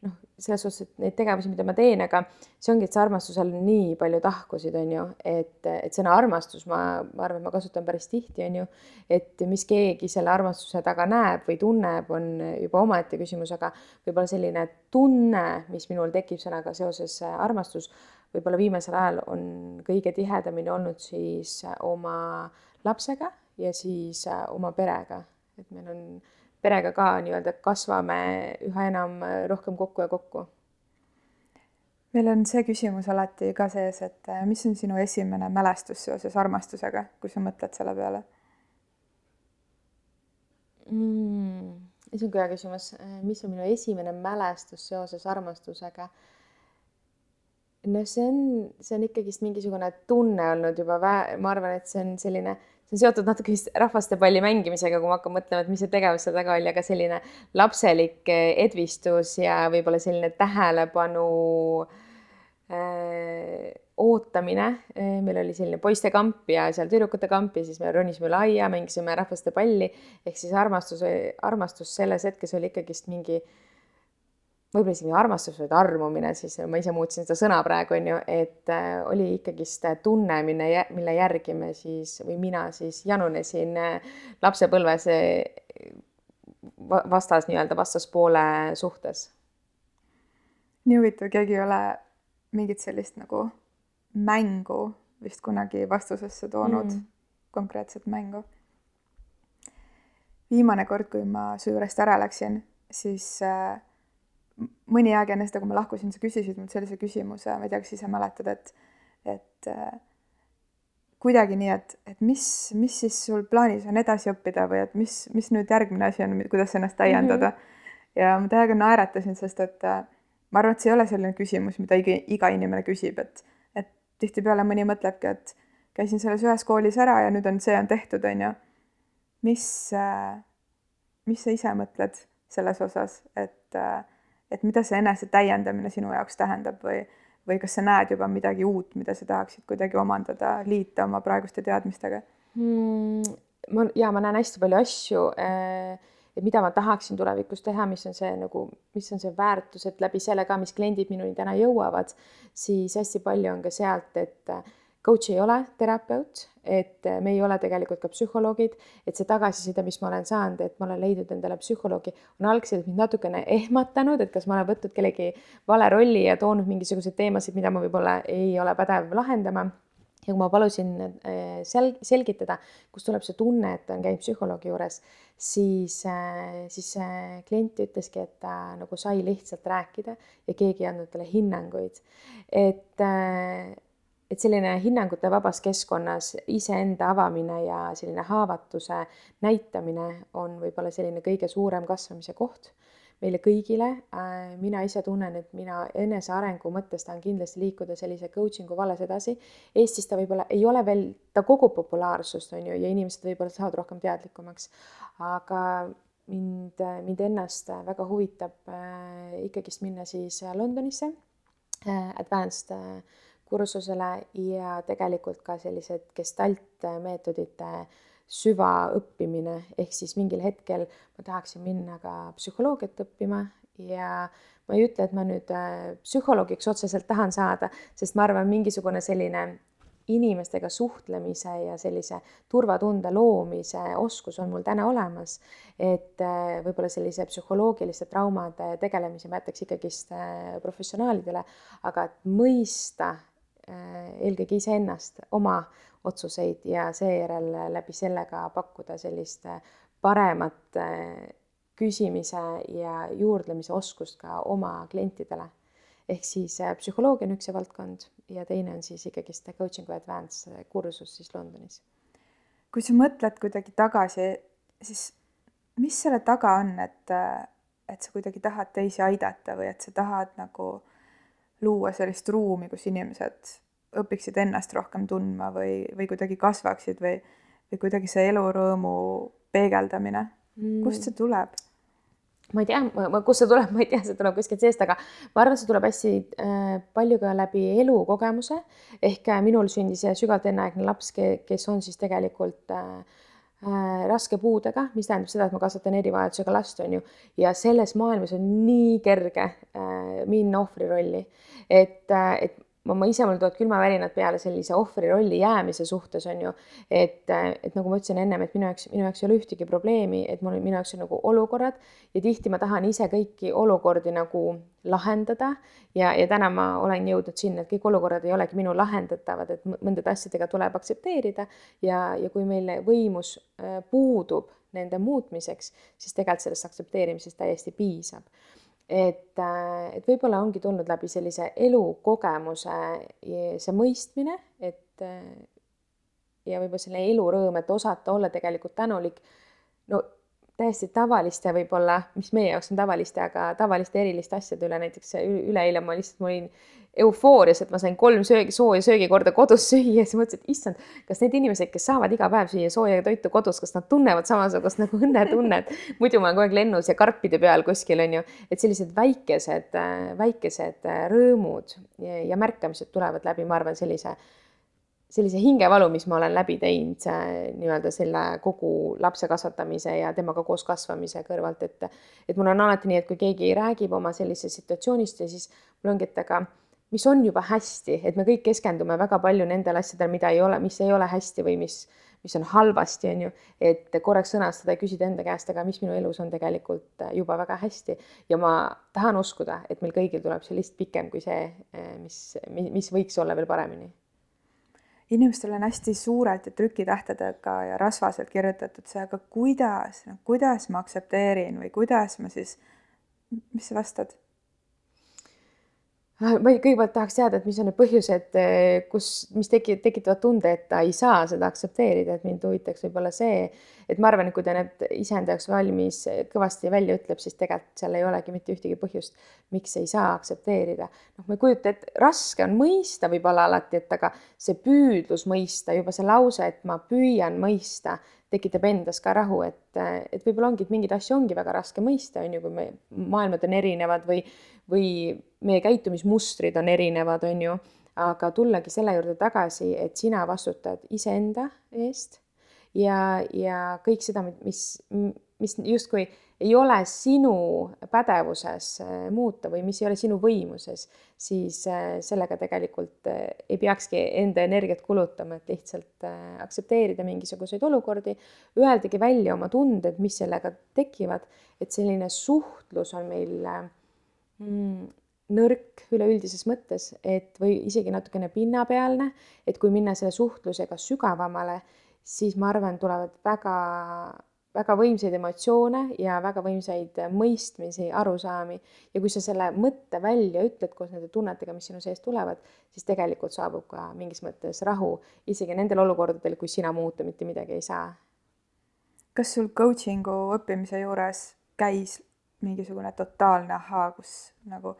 äh, selles suhtes, et neid tegevusi, mida ma teen, aga see ongi, et see armastusel on nii palju tahkusid, on ju, et, et sõna armastus, ma, ma arvan, ma kasutan päris tihti, on ju, et mis keegi selle armastuse taga näeb või tunneb, on juba omaette küsimus, aga võib-olla selline tunne, mis minul tekib sõnaga seoses armastus, võib-olla viimasel ajal on kõige tihedamini olnud siis oma lapsega ja siis oma perega, et meil on perega ka nii-öelda kasvame üha enam äh, rohkem kokku ja kokku. meil on see küsimus alati ka sees, et äh, mis on sinu esimene mälestus seoses armastusega, kui sa mõtled selle peale mm,? see on ka hea küsimus, mis on minu esimene mälestus seoses armastusega? no see on, see on ikkagist mingisugune tunne olnud juba ma arvan, et see on selline, see on seotud natuke vist rahvastepalli mängimisega, kui ma hakkan mõtlema, et mis see tegevus seal taga oli, aga selline lapselik edvistus ja võib-olla selline tähelepanu äh, ootamine. meil oli selline poistekamp ja seal tüdrukute kamp ja siis me ronisime üle aia, mängisime rahvastepalli ehk siis armastus, armastus selles hetkes oli ikkagist mingi võib-olla isegi armastus, vaid armumine, siis ma ise muutsin seda sõna praegu on ju, et äh, oli ikkagist tunne, mille, mille järgi me siis või mina siis janunesin äh, lapsepõlves äh, vastas nii-öelda vastaspoole suhtes. nii huvitav, keegi ei ole mingit sellist nagu mängu vist kunagi vastusesse toonud mm., konkreetset mängu. viimane kord, kui ma su juurest ära läksin, siis äh, mõni aeg enne seda, kui ma lahkusin, sa küsisid mult sellise küsimuse, ma ei tea, kas ise mäletad, et, et äh, kuidagi nii, et, et mis, mis siis sul plaanis on edasi õppida või et mis, mis nüüd järgmine asi on, kuidas ennast täiendada mm. -hmm. ja ma täiega naeratasin, sest et äh, ma arvan, et see ei ole selline küsimus, mida iga, iga inimene küsib, et, et tihtipeale mõni mõtlebki, et käisin selles ühes koolis ära ja nüüd on see on tehtud, on ju. mis äh,, mis sa ise mõtled selles osas, et äh, et mida see enese täiendamine sinu jaoks tähendab või, või kas sa näed juba midagi uut, mida sa tahaksid kuidagi omandada, liita oma praeguste teadmistega mm,? ma ja ma näen hästi palju asju äh, et mida ma tahaksin tulevikus teha, mis on see nagu, mis on see väärtus, et läbi selle ka, mis kliendid minuni täna jõuavad, siis hästi palju on ka sealt, et coach ei ole terapeut, et me ei ole tegelikult ka psühholoogid, et see tagasiside, mis ma olen saanud, et ma olen leidnud endale psühholoogi, on algselt mind natukene ehmatanud, et kas ma olen võtnud kellegi vale rolli ja toonud mingisuguseid teemasid, mida ma võib-olla ei ole pädev lahendama. ja kui ma palusin äh, sel-, selgitada, kust tuleb see tunne, et ta on käinud psühholoogi juures, siis, äh, siis klient ütleski, et ta nagu sai lihtsalt rääkida ja keegi ei andnud talle hinnanguid. et äh, et selline hinnangute vabas keskkonnas iseenda avamine ja selline haavatuse näitamine on võib-olla selline kõige suurem kasvamise koht meile kõigile. Äh, mina ise tunnen, et mina enesearengu mõttes tahan kindlasti liikuda sellise coaching'u vallas edasi. Eestis ta võib-olla ei ole veel, ta kogub populaarsust, on ju, ja inimesed võib-olla saavad rohkem teadlikumaks. aga mind, mind ennast väga huvitab äh, ikkagist minna siis Londonisse äh, advanced äh, kursusele ja tegelikult ka sellised gestaltmeetodite süvaõppimine, ehk siis mingil hetkel ma tahaksin minna ka psühholoogiat õppima ja ma ei ütle, et ma nüüd äh, psühholoogiks otseselt tahan saada, sest ma arvan, mingisugune selline inimestega suhtlemise ja sellise turvatunde loomise oskus on mul täna olemas. et äh, võib-olla sellise psühholoogiliste traumade tegelemise ma jätaks ikkagist äh, professionaalidele, aga et mõista eelkõige iseennast, oma otsuseid ja seejärel läbi selle ka pakkuda sellist äh, paremat äh, küsimise ja juurdlemise oskust ka oma klientidele. ehk siis psühholoogia on üks see valdkond ja teine on siis ikkagist coaching advance kursus siis Londonis. kui sa mõtled kuidagi tagasi, siis mis selle taga on, et, et sa kuidagi tahad teisi aidata või et sa tahad nagu luua sellist ruumi, kus inimesed õpiksid ennast rohkem tundma või, või kuidagi kasvaksid või, või kuidagi see elurõõmu peegeldamine mm., kust see tuleb? ma ei tea, kust see tuleb, (laughs) ma ei tea, see tuleb kuskilt seest, aga ma arvan, see tuleb hästi äh, palju ka läbi elukogemuse ehk äh, minul sündis sügavalt enneaegne laps, kes on siis tegelikult äh, äh, raske puudega, mis tähendab seda, et ma kasvatan erivajadusega last, on ju, ja selles maailmas on nii kerge äh, minna ohvri rolli, et äh,, et ma, ise, mul tulevad külmavärinad peale sellise ohvri rolli jäämise suhtes on ju, et, et nagu ma ütlesin ennem, et minu jaoks, minu jaoks ei ole ühtegi probleemi, et mul, minu jaoks on nagu olukorrad. Ja tihti ma tahan ise kõiki olukordi nagu lahendada. Ja, ja täna ma olen jõudnud sinna, et kõik olukorrad ei olegi minu lahendatavad, et mõndade asjadega tuleb aktsepteerida. Ja, ja kui meil võimus äh, puudub nende muutmiseks, siis tegelikult sellest aktsepteerimisest täiesti piisab et, äh, et võib-olla ongi tulnud läbi sellise elukogemuse see mõistmine, et ja võib-olla selline elurõõm, et osata olla tegelikult tänulik. no täiesti tavaliste võib-olla, mis meie jaoks on tavaliste, aga tavaliste eriliste asjade üle, näiteks üleeile ma lihtsalt, ma olin eufoorias, et ma sain kolm söögi, sooja söögikorda kodus (laughs) süüa, siis mõtlesin, et issand, kas need inimesed, kes saavad iga päev süüa sooja toitu kodus, kas nad tunnevad samasugust (laughs) nagu õnnetunnet. muidu ma olen kogu aeg lennus ja karpide peal kuskil on ju, et sellised väikesed, väikesed rõõmud ja, ja märkamised tulevad läbi, ma arvan, sellise sellise hingevalu, mis ma olen läbi teinud nii-öelda selle kogu lapse kasvatamise ja temaga koos kasvamise kõrvalt, et et mul on alati nii, et kui keegi räägib oma sellisest situatsioonist ja siis mul ongi, et aga mis on juba hästi, et me kõik keskendume väga palju nendele asjadele, mida ei ole, mis ei ole hästi või mis, mis on halvasti, on ju, et korraks sõnastada ja küsida enda käest, aga mis minu elus on tegelikult juba väga hästi. Ja ma tahan uskuda, et meil kõigil tuleb see list pikem kui see, mis, mis võiks olla veel paremini inimestel on hästi suurelt ja trükitähtedega ja rasvaselt kirjutatud see, aga kuidas, kuidas ma aktsepteerin või kuidas ma siis, mis sa vastad? Ma kõigepealt tahaks teada, et mis on need põhjused, eh, kus, mis teki-, tekitavad tunde, et ta ei saa seda aktsepteerida, et mind huvitaks võib-olla see, et ma arvan, et kui ta need iseenda jaoks valmis kõvasti välja ütleb, siis tegelikult seal ei olegi mitte ühtegi põhjust, miks ei saa aktsepteerida. noh, ma ei kujuta ette, raske on mõista võib-olla alati, et aga see püüdlus mõista, juba see lause, et ma püüan mõista, tekitab endas ka rahu, et, et võib-olla ongi, et mingeid asju ongi väga raske mõista, on ju, kui me, maailmad on erinevad või, või meie käitumismustrid on erinevad, on ju, aga tullagi selle juurde tagasi, et sina vastutad iseenda eest ja, ja kõik seda, mis, mis justkui ei ole sinu pädevuses äh, muuta või mis ei ole sinu võimuses, siis äh, sellega tegelikult äh, ei peakski enda energiat kulutama, et lihtsalt aktsepteerida mingisuguseid olukordi, öeldagi välja oma tunded, mis sellega tekivad, et selline suhtlus on meil mm, nõrk üleüldises mõttes, et või isegi natukene pinnapealne, et kui minna selle suhtlusega sügavamale, siis ma arvan, tulevad väga väga võimsaid emotsioone ja väga võimsaid mõistmisi, arusaami ja kui sa selle mõtte välja ütled koos nende tunnetega, mis sinu seest tulevad, siis tegelikult saabub ka mingis mõttes rahu, isegi nendel olukordadel, kus sina muuta mitte midagi ei saa. kas sul coaching'u õppimise juures käis mingisugune totaalne ahaa, kus nagu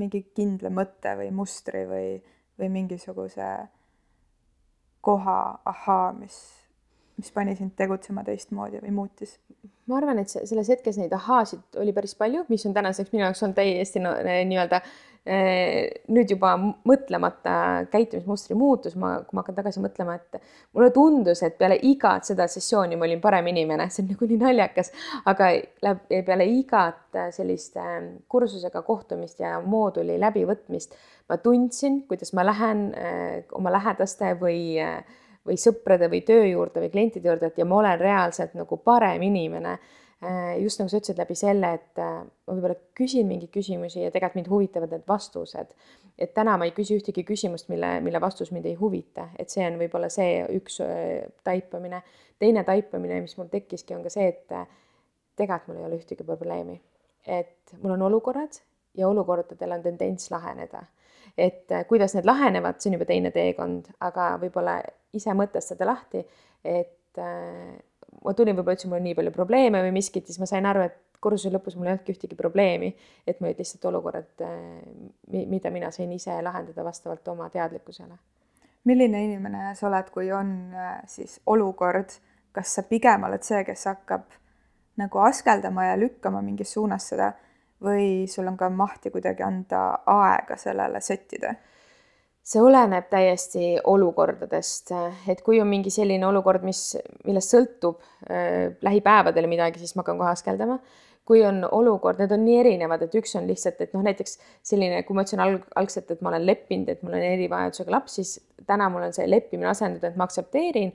mingi kindla mõtte või mustri või, või mingisuguse koha ahaa, mis mis pani sind tegutsema teistmoodi või muutis? ma arvan, et selles hetkes neid ahhaasid oli päris palju, mis on tänaseks minu jaoks on täiesti no, nii-öelda eh, nüüd juba mõtlemata käitumismustri muutus, ma, kui ma hakkan tagasi mõtlema, et mulle tundus, et peale igat seda sessiooni ma olin parem inimene, see on nagu nii naljakas, aga peale igat sellist eh, kursusega kohtumist ja mooduli läbivõtmist ma tundsin, kuidas ma lähen eh, oma lähedaste või äh, või sõprade või töö juurde või klientide juurde, et ja ma olen reaalselt nagu parem inimene. Äh, just nagu sa ütlesid, läbi selle, et äh, ma võib-olla küsin mingeid küsimusi ja tegelikult mind huvitavad need vastused. et täna ma ei küsi ühtegi küsimust, mille, mille vastus mind ei huvita, et see on võib-olla see üks äh, taipamine. teine taipamine, mis mul tekkiski, on ka see, et tegelikult mul ei ole ühtegi probleemi. et mul on olukorrad ja olukordadel on tendents laheneda et kuidas need lahenevad, see on juba teine teekond, aga võib-olla ise mõtestada lahti, et äh, ma tulin, võib-olla ütlesin, mul on nii palju probleeme või miskit, siis ma sain aru, et kursuse lõpus mul ei olnudki ühtegi probleemi, et mul olid lihtsalt olukorrad, äh, mida mina sain ise lahendada vastavalt oma teadlikkusele. milline inimene sa oled, kui on äh, siis olukord, kas sa pigem oled see, kes hakkab nagu askeldama ja lükkama mingis suunas seda või sul on ka mahti kuidagi anda aega sellele settida? see oleneb täiesti olukordadest, et kui on mingi selline olukord, mis, millest sõltub äh, lähipäevadel midagi, siis ma hakkan kohe askeldama. kui on olukord, need on nii erinevad, et üks on lihtsalt, et noh, näiteks selline, kui ma ütlesin alg-, algselt, et ma olen leppinud, et mul on erivajadusega laps, siis täna mul on see leppimine asendunud, et ma aktsepteerin,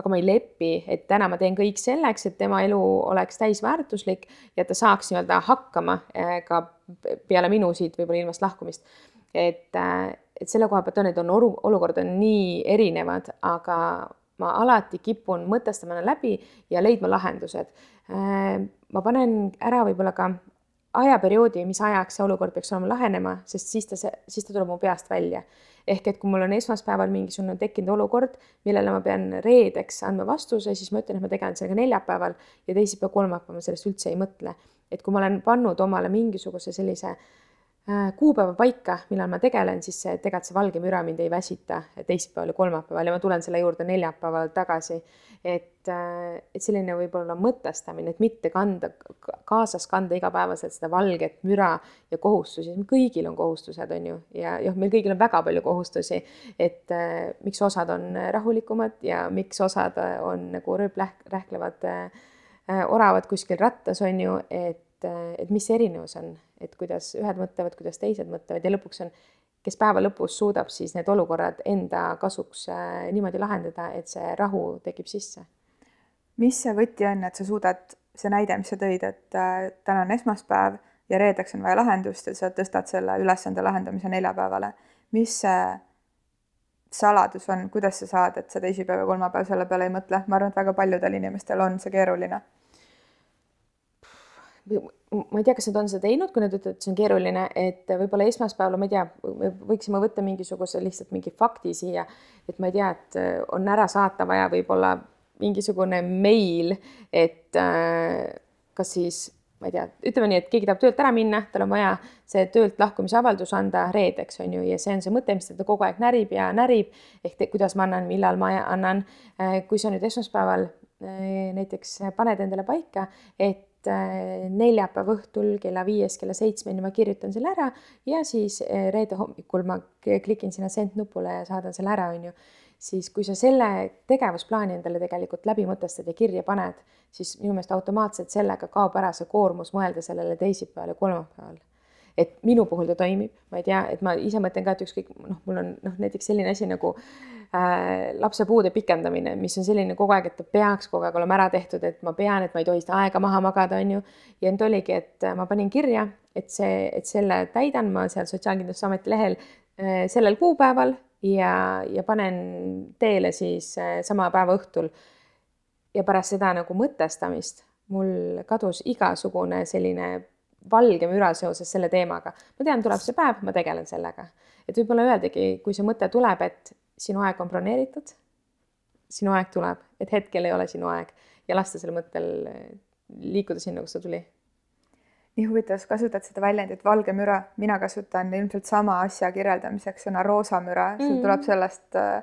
aga ma ei lepi, et täna ma teen kõik selleks, et tema elu oleks täisväärtuslik ja ta saaks nii-öelda hakkama äh, ka peale minu siit võib-olla ilmast lahkumist. et äh, et selle koha pealt on, et on olukord on nii erinevad, aga ma alati kipun mõtestama läbi ja leidma lahendused. Äh, ma panen ära võib-olla ka ajaperioodi, mis ajaks see olukord peaks olema lahenema, sest siis ta, siis ta tuleb mu peast välja. Ehk et kui mul on esmaspäeval mingisugune tekkinud olukord, millele ma pean reedeks andma vastuse, siis ma ütlen, et ma tegelen sellega neljapäeval ja teisipäev, kolmapäeval ma sellest üldse ei mõtle. et kui ma olen pannud omale mingisuguse sellise äh, kuupäeva paika, millal ma tegelen, siis tegelikult see valge müra mind ei väsita teisipäeval ja kolmapäeval ja ma tulen selle juurde neljapäeval tagasi. et, äh, et selline võib-olla mõtestamine, et mitte kanda, kaasas kanda igapäevaselt seda valget müra ja kohustusi, kõigil on kohustused, on ju, ja jah, meil kõigil on väga palju kohustusi, et äh, miks osad on rahulikumad ja miks osad on nagu rööprähklevad äh, oravad kuskil rattas, on ju, et, et mis see erinevus on, et kuidas ühed mõtlevad, kuidas teised mõtlevad ja lõpuks on, kes päeva lõpus suudab siis need olukorrad enda kasuks äh, niimoodi lahendada, et see rahu tekib sisse. mis see võti on, et sa suudad, see näide, mis sa tõid, et äh, täna on esmaspäev ja reedeks on vaja lahendust ja sa tõstad selle ülesande lahendamise neljapäevale. mis see saladus on, kuidas sa saad, et sa teisipäev ja kolmapäev selle peale ei mõtle, ma arvan, et väga paljudel inimestel on see keeruline ma ei tea, kas nad on seda teinud, kui nad ütlevad, et see on keeruline, et võib-olla esmaspäeval, ma ei tea, võiksime võtta mingisuguse lihtsalt mingi fakti siia, et ma ei tea, et äh, on ära saata vaja võib-olla mingisugune meil, et äh, kas siis ma ei tea, ütleme nii, et keegi tahab töölt ära minna, tal on vaja see töölt lahkumise avaldus anda reedeks, on ju, ja see on see mõte, mis teda kogu aeg närib ja närib, ehk te, kuidas ma annan, millal ma annan. Äh, kui sa nüüd esmaspäeval näiteks paned endale paika, et Äh, neljapäeva õhtul kella viiest kella seitsmeni ma kirjutan selle ära ja siis äh, reede hommikul ma klikin sinna send nupule ja saadan selle ära, on ju. siis kui sa selle tegevusplaani endale tegelikult läbi mõtestad ja kirja paned, siis minu meelest automaatselt sellega kaob ära see koormus mõelda sellele teisipäeval ja kolmapäeval et minu puhul ta toimib, ma ei tea, et ma ise mõtlen ka, et ükskõik noh, mul on noh, näiteks selline asi nagu äh, lapse puude pikendamine, mis on selline kogu aeg, et ta peaks kogu aeg olema ära tehtud, et ma pean, et ma ei tohi seda aega maha magada, on ju. ja nüüd oligi, et ma panin kirja, et see, et selle täidan ma seal Sotsiaalkindlustusameti lehel äh, sellel kuupäeval ja, ja panen teele siis äh, sama päeva õhtul. ja pärast seda nagu mõtestamist mul kadus igasugune selline valge müra seoses selle teemaga. ma tean, tuleb see päev, ma tegelen sellega. et võib-olla öeldagi, kui see mõte tuleb, et sinu aeg on broneeritud, sinu aeg tuleb, et hetkel ei ole sinu aeg ja lasta sel mõttel liikuda sinna, kus ta tuli. nii huvitav, sa kasutad seda väljendit valge müra, mina kasutan ilmselt sama asja kirjeldamiseks sõna roosa müra mm, -hmm. see tuleb sellest äh,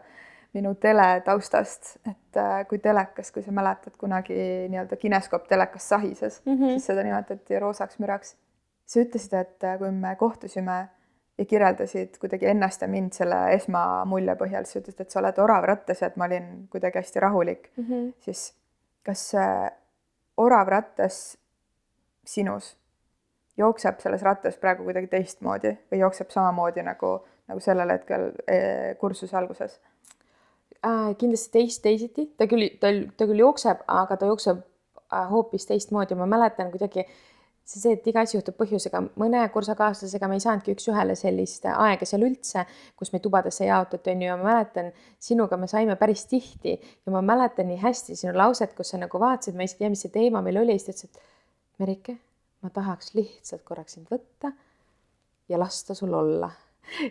minu teletaustast, et äh, kui telekas, kui sa mäletad, kunagi nii-öelda kineskoop telekas sahises mm, -hmm. siis seda nimetati roosaks müraks. sa ütlesid, et äh, kui me kohtusime ja kirjeldasid kuidagi ennast ja mind selle esmamulje põhjal, sa ütlesid, et sa oled orav rattas ja et ma olin kuidagi hästi rahulik mm, -hmm. siis kas see orav rattas sinus jookseb selles rattas praegu kuidagi teistmoodi või jookseb samamoodi nagu, nagu sellel hetkel kursuse alguses? Äh, kindlasti teist teisiti, ta küll, ta, ta küll jookseb, aga ta jookseb äh, hoopis teistmoodi, ma mäletan kuidagi see, see, et iga asi juhtub põhjusega, mõne kursakaaslasega me ei saanudki üks-ühele sellist aega seal üldse, kus meid tubadesse jaotati, on ju, ja ma mäletan, sinuga me saime päris tihti ja ma mäletan nii hästi sinu lauset, kus sa nagu vaatasid, ma ei tea, mis see teema meil oli, siis ta ütles, et Merike, ma tahaks lihtsalt korraks sind võtta ja lasta sul olla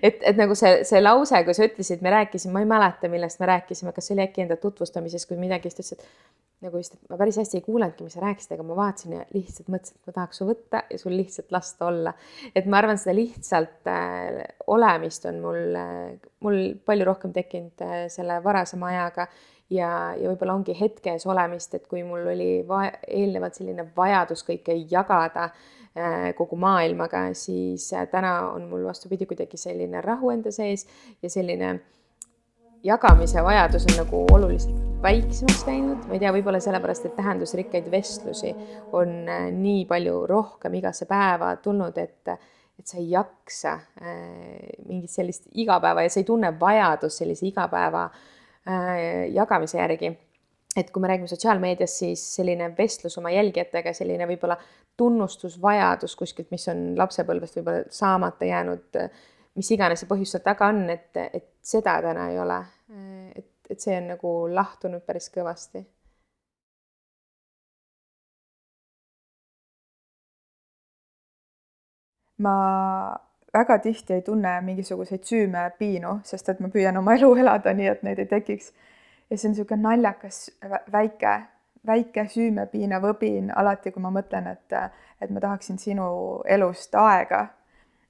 et, et nagu see, see lause, kui sa ütlesid, me rääkisime, ma ei mäleta, millest me rääkisime, kas see oli äkki enda tutvustamises, kui midagi, siis ta ütles, et nagu vist, et ma päris hästi ei kuulanudki, mis sa rääkisid, aga ma vaatasin ja lihtsalt mõtlesin, et ma tahaks su võtta ja sul lihtsalt lasta olla. et ma arvan, seda lihtsalt äh, olemist on mul äh,, mul palju rohkem tekkinud äh, selle varasema ajaga ja, ja võib-olla ongi hetkes olemist, et kui mul oli eelnevalt selline vajadus kõike jagada äh, kogu maailmaga, siis äh, täna on mul vastupidi kuidagi selline rahu enda sees ja selline jagamise vajadus on nagu oluliselt väiksemaks läinud, ma ei tea, võib-olla sellepärast, et tähendusrikkaid vestlusi on äh, nii palju rohkem igasse päeva tulnud, et et sa ei jaksa äh, mingit sellist igapäeva ja sa ei tunne vajadust sellise igapäeva äh, jagamise järgi et kui me räägime sotsiaalmeediast, siis selline vestlus oma jälgijatega, selline võib-olla tunnustusvajadus kuskilt, mis on lapsepõlvest võib-olla saamata jäänud, mis iganes see põhjus seal taga on, et, et seda täna ei ole. et, et see on nagu lahtunud päris kõvasti ma väga tihti ei tunne mingisuguseid süümepiinu, sest et ma püüan oma elu elada nii, et neid ei tekiks. ja see on niisugune naljakas väike, väike süümepiina võbin alati, kui ma mõtlen, et, et ma tahaksin sinu elust aega.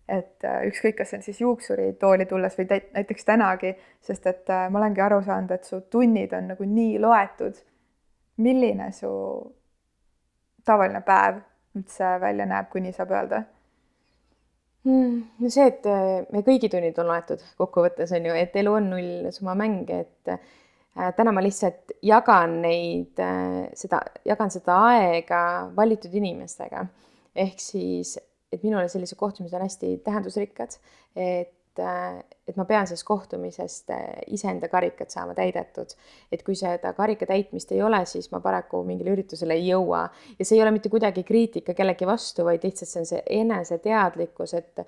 et ükskõik, kas see on siis juuksuritooli tulles või näiteks tänagi, sest et ma olengi aru saanud, et su tunnid on nagu nii loetud. milline su tavaline päev üldse välja näeb, kui nii saab öelda? No see, et äh, me kõigi tunnid on loetud kokkuvõttes on ju, et elu on nullsumma mäng, et äh, täna ma lihtsalt jagan neid äh,, seda, jagan seda aega valitud inimestega. ehk siis, et minule sellised kohtumised on hästi tähendusrikkad, et et, äh, et ma pean sellest kohtumisest äh, iseenda karikat saama täidetud. et kui seda karika täitmist ei ole, siis ma paraku mingile üritusele ei jõua. ja see ei ole mitte kuidagi kriitika kellegi vastu, vaid lihtsalt see on see eneseteadlikkus, et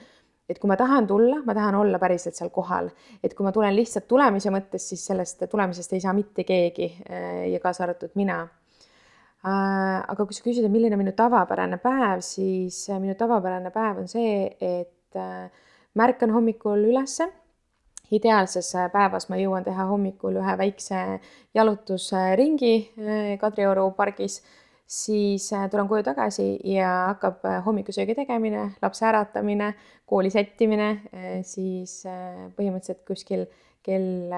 et kui ma tahan tulla, ma tahan olla päriselt seal kohal, et kui ma tulen lihtsalt tulemise mõttes, siis sellest tulemisest ei saa mitte keegi äh, ja kaasa arvatud mina aga kui sa küsid, et milline minu tavapärane päev, siis minu tavapärane päev on see, et märkan hommikul ülesse. ideaalses päevas ma jõuan teha hommikul ühe väikse jalutusringi eh, Kadrioru pargis, siis eh, tulen koju tagasi ja hakkab eh, hommikusöögi tegemine, lapse äratamine, kooli sättimine, siis põhimõtteliselt kuskil kell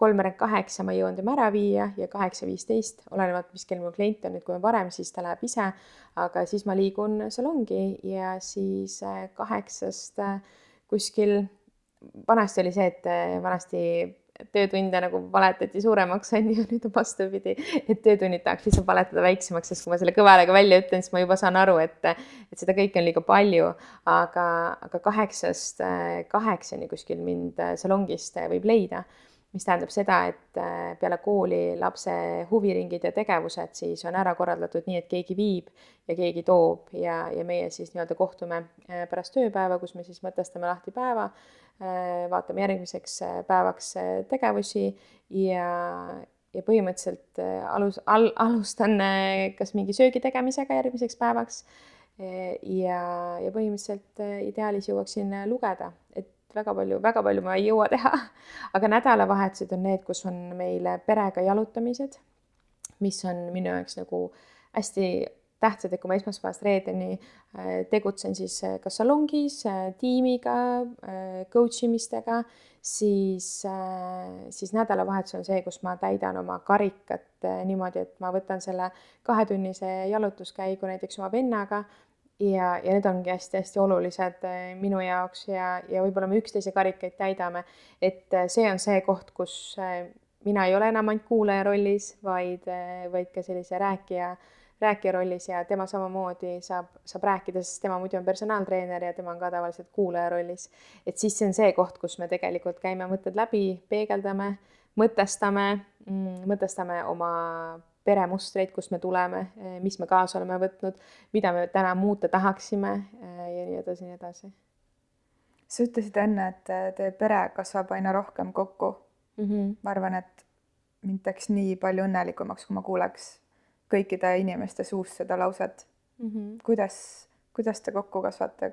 kolmveerand kaheksa ma jõuan tema ära viia ja kaheksa viisteist, olenevalt, mis kell mul klient on, et kui on varem, siis ta läheb ise, aga siis ma liigun salongi ja siis kaheksast kuskil, vanasti oli see, et eh, vanasti töötunde nagu valetati suuremaks, on ju, (laughs) nüüd on vastupidi, et töötunnid tahaks lihtsalt valetada väiksemaks, sest kui ma selle kõva häälega välja ütlen, siis ma juba saan aru, et, et seda kõike on liiga palju, aga, aga kaheksast eh, kaheksani kuskil mind eh, salongist võib leida mis tähendab seda, et äh, peale kooli lapse huviringid ja tegevused siis on ära korraldatud nii, et keegi viib ja keegi toob ja, ja meie siis nii-öelda kohtume äh, pärast tööpäeva, kus me siis mõtestame lahti päeva, äh, vaatame järgmiseks päevaks tegevusi ja, ja põhimõtteliselt alus, al-, alustan kas mingi söögi tegemisega järgmiseks päevaks ja, ja põhimõtteliselt ideaalis jõuaksin lugeda, et väga palju, väga palju ma ei jõua teha. (laughs) aga nädalavahetused on need, kus on meil perega jalutamised, mis on minu jaoks nagu hästi tähtsad, et kui ma esmaspäevast reedeni äh, tegutsen siis äh, kas salongis äh, tiimiga, coach imistega, siis, siis nädalavahetus on see, kus ma täidan oma karikat niimoodi, et ma võtan selle kahetunnise jalutuskäigu näiteks oma vennaga ja, ja need ongi hästi-hästi olulised eh, minu jaoks ja, ja võib-olla me üksteise karikaid täidame. et eh, see on see koht, kus eh, mina ei ole enam ainult kuulaja rollis, vaid, vaid ka sellise rääkija, rääkija rollis ja tema samamoodi saab, saab rääkida, sest tema muidu on personaaltreener ja tema on ka tavaliselt kuulaja rollis. et siis see on see koht, kus me tegelikult käime mõtted läbi, peegeldame, mõtestame, mõtestame oma peremustreid, kust me tuleme, eh, mis me kaasa oleme võtnud, mida me täna muuta tahaksime eh, ja nii edasi, nii edasi. sa ütlesid enne, et eh, teie pere kasvab aina rohkem kokku mm. -hmm. ma arvan, et mind teeks nii palju õnnelikumaks, kui ma kuuleks kõikide inimeste suust seda lauset mm. -hmm. kuidas, kuidas te kokku kasvate,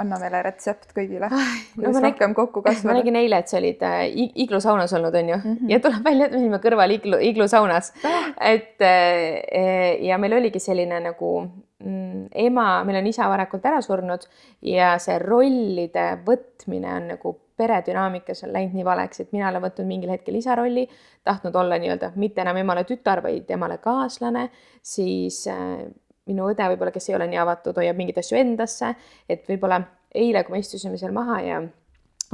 anna meile retsept kõigile, kuidas no, rohkem kokku kasvada. ma nägin eile, et sa olid äh, iglusaunas olnud, on ju mm, -hmm. ja tuleb välja, et me olime kõrval iglu, iglusaunas ah.. et äh, ja meil oligi selline nagu mm, ema, meil on isa varakult ära surnud ja see rollide võtmine on nagu peredünaamikas on läinud nii valeks, et mina olen võtnud mingil hetkel isa rolli, tahtnud olla nii-öelda mitte enam emale tütar, vaid emale kaaslane, siis äh, minu õde võib-olla, kes ei ole nii avatud, hoiab mingeid asju endasse, et võib-olla eile, kui me istusime seal maha ja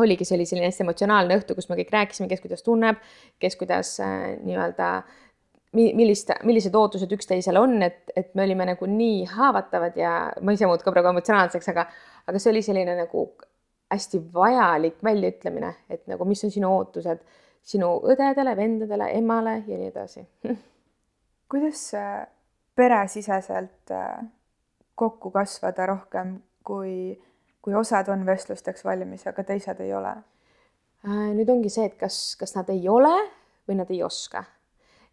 oligi see oli selline hästi emotsionaalne õhtu, kus me kõik rääkisime, kes kuidas tunneb, kes kuidas äh, nii-öelda millist, millised ootused üksteisel on, et, et me olime nagu nii haavatavad ja ma ise muutun praegu emotsionaalseks, aga, aga see oli selline nagu hästi vajalik väljaütlemine, et nagu, mis on sinu ootused sinu õdedele, vendadele, emale ja nii edasi. (laughs) Kuidas peresiseselt äh, kokku kasvada rohkem, kui, kui osad on vestlusteks valmis, aga teised ei ole? Äh, nüüd ongi see, et kas, kas nad ei ole või nad ei oska.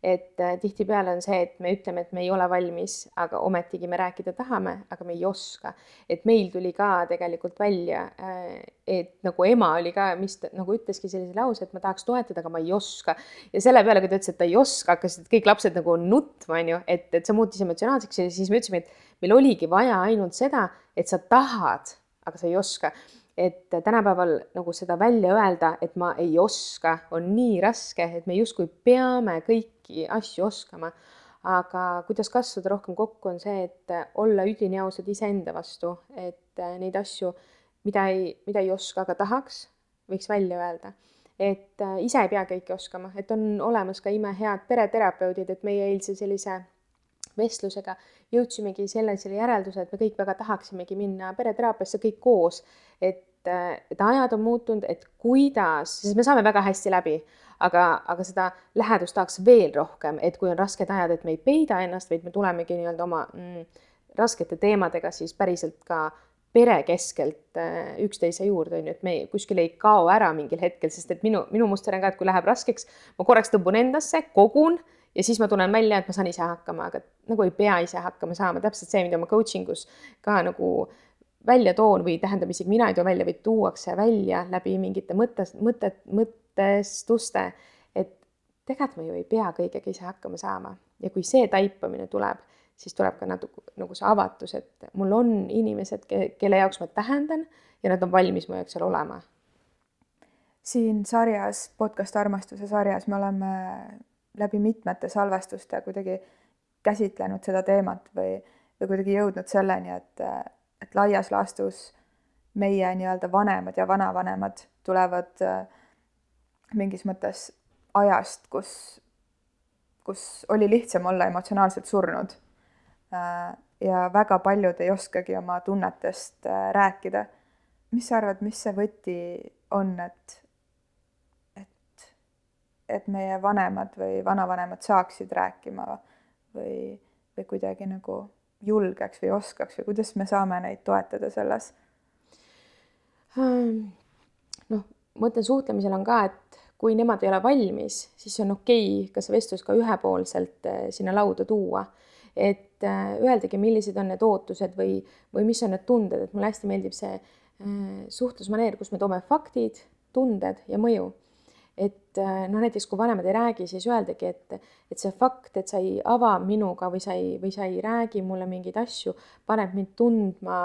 Et äh, tihtipeale on see, et me ütleme, et me ei ole valmis, aga ometigi me rääkida tahame, aga me ei oska. et meil tuli ka tegelikult välja, äh, et nagu ema oli ka, mis ta nagu ütleski sellise lause, et ma tahaks toetada, aga ma ei oska. ja selle peale, kui ta ütles, et ta ei oska, hakkasid kõik lapsed nagu nutma, on ju, et, et see muutis emotsionaalseks ja siis me ütlesime, et meil oligi vaja ainult seda, et sa tahad, aga sa ei oska et tänapäeval nagu seda välja öelda, et ma ei oska, on nii raske, et me justkui peame kõiki asju oskama. aga kuidas kasvada rohkem kokku, on see, et olla üdini ausad iseenda vastu, et neid asju, mida ei, mida ei oska, aga tahaks, võiks välja öelda. et ise ei pea kõike oskama, et on olemas ka imehead pereterapeudid, et meie eilse sellise vestlusega jõudsimegi sellisele järeldusele, et me kõik väga tahaksimegi minna pereteraapiasse kõik koos, et, et ajad on muutunud, et kuidas, sest me saame väga hästi läbi, aga, aga seda lähedust tahaks veel rohkem, et kui on rasked ajad, et me ei peida ennast, vaid me tulemegi nii-öelda oma mm, raskete teemadega siis päriselt ka pere keskelt äh, üksteise juurde, on ju, et me kuskil ei kao ära mingil hetkel, sest et minu, minu muster on ka, et kui läheb raskeks, ma korraks tõmbun endasse, kogun ja siis ma tunnen välja, et ma saan ise hakkama, aga nagu ei pea ise hakkama saama, täpselt see, mida ma coaching us ka nagu välja toon või tähendab isegi mina ei too välja, vaid tuuakse välja läbi mingite mõttes, mõtet, mõtestuste, et tegelikult ma ju ei pea kõigega ise hakkama saama ja kui see taipamine tuleb, siis tuleb ka natuke nagu see avatus, et mul on inimesed, kelle jaoks ma tähendan ja nad on valmis mu jaoks seal olema. siin sarjas, podcast Armastuse sarjas me oleme läbi mitmete salvestuste kuidagi käsitlenud seda teemat või, või kuidagi jõudnud selleni, et, et laias laastus meie nii-öelda vanemad ja vanavanemad tulevad äh, mingis mõttes ajast, kus, kus oli lihtsam olla emotsionaalselt surnud. Äh, ja väga paljud ei oskagi oma tunnetest äh, rääkida. mis sa arvad, mis see võti on, et et meie vanemad või vanavanemad saaksid rääkima või, või kuidagi nagu julgeks või oskaks või kuidas me saame neid toetada selles? Hmm. noh, ma mõtlen, suhtlemisel on ka, et kui nemad ei ole valmis, siis on okei okay, ka see vestlus ka ühepoolselt eh, sinna lauda tuua. et eh, öeldagi, millised on need ootused või, või mis on need tunded, et mulle hästi meeldib see eh, suhtlusmaneer, kus me toome faktid, tunded ja mõju et äh, noh, näiteks kui vanemad ei räägi, siis öeldagi, et, et see fakt, et sa ei ava minuga või sa ei, või sa ei räägi mulle mingeid asju, paneb mind tundma,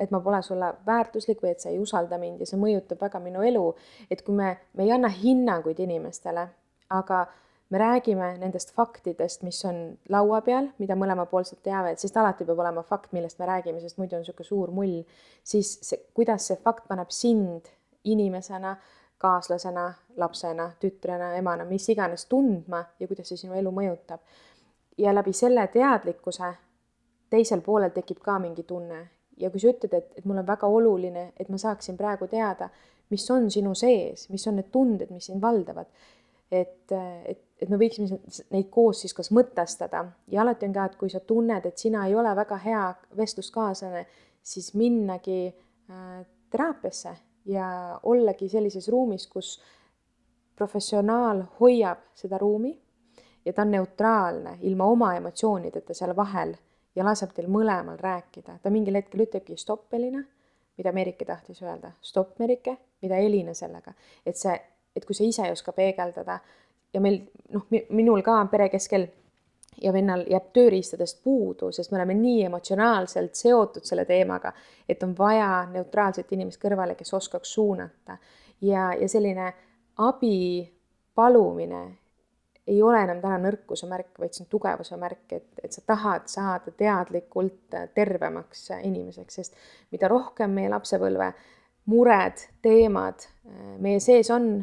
et ma pole sulle väärtuslik või et sa ei usalda mind ja see mõjutab väga minu elu. et kui me, me ei anna hinnanguid inimestele, aga me räägime nendest faktidest, mis on laua peal, mida mõlemapoolsed teavad, sest alati peab olema fakt, millest me räägime, sest muidu on niisugune suur mull, siis see, kuidas see fakt paneb sind inimesena kaaslasena, lapsena, tütrena, emana, mis iganes tundma ja kuidas see sinu elu mõjutab. ja läbi selle teadlikkuse teisel poolel tekib ka mingi tunne. Ja kui sa ütled, et, et mul on väga oluline, et ma saaksin praegu teada, mis on sinu sees, mis on need tunded, mis sind valdavad, et, et, et me võiksime neid koos siis kas mõtestada. Ja alati on ka, et kui sa tunned, et sina ei ole väga hea vestluskaaslane, siis minnagi äh, teraapiasse ja ollagi sellises ruumis, kus professionaal hoiab seda ruumi ja ta on neutraalne, ilma oma emotsioonideta seal vahel ja laseb teil mõlemal rääkida. ta mingil hetkel ütlebki stopp, Elina, mida Merike tahtis öelda, stopp, Merike, mida Elina sellega, et see, et kui sa ise ei oska peegeldada ja meil noh, minul ka pere keskel ja vennal jääb tööriistadest puudu, sest me oleme nii emotsionaalselt seotud selle teemaga, et on vaja neutraalset inimest kõrvale, kes oskaks suunata. ja, ja selline abi palumine ei ole enam täna nõrkuse märk, vaid see on tugevuse märk, et, et sa tahad saada teadlikult tervemaks inimeseks, sest mida rohkem meie lapsepõlve mured, teemad meie sees on,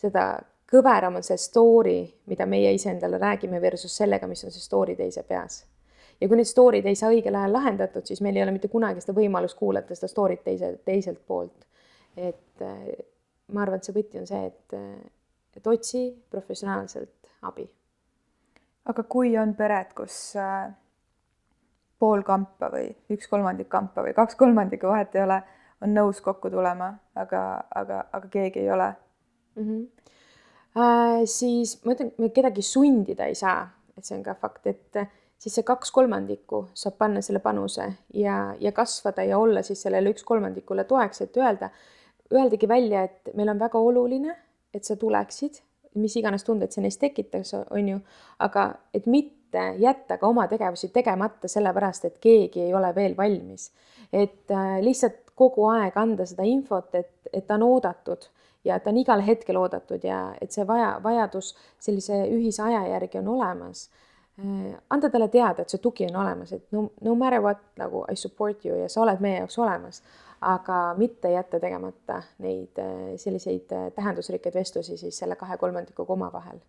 seda kõveram on see story, mida meie iseendale räägime versus sellega, mis on see story teise peas. ja kui need story'd ei saa õigel ajal lahendatud, siis meil ei ole mitte kunagi seda võimalust kuulata seda story't teise, teiselt poolt. et äh, ma arvan, et see võti on see, et, et otsi professionaalselt abi. aga kui on pered, kus äh, pool kampa või üks kolmandik kampa või kaks kolmandikku, vahet ei ole, on nõus kokku tulema, aga, aga, aga keegi ei ole mm? -hmm äh,, siis ma ütlen, me kedagi sundida ei saa, et see on ka fakt, et siis see kaks kolmandikku saab panna selle panuse ja, ja kasvada ja olla siis sellele üks kolmandikule toeks, et öelda, öeldagi välja, et meil on väga oluline, et sa tuleksid, mis iganes tunded see neist tekitaks, on ju, aga et mitte jätta ka oma tegevusi tegemata, sellepärast et keegi ei ole veel valmis. et äh, lihtsalt kogu aeg anda seda infot, et, et ta on oodatud ja ta on igal hetkel oodatud ja et see vaja, vajadus sellise ühise aja järgi on olemas Äh, anda talle teada, et see tugi on olemas, et no, no matter what nagu I support you ja sa oled meie jaoks olemas, aga mitte jätta tegemata neid äh, selliseid äh, tähendusrikkeid vestlusi siis selle kahe kolmandikuga omavahel.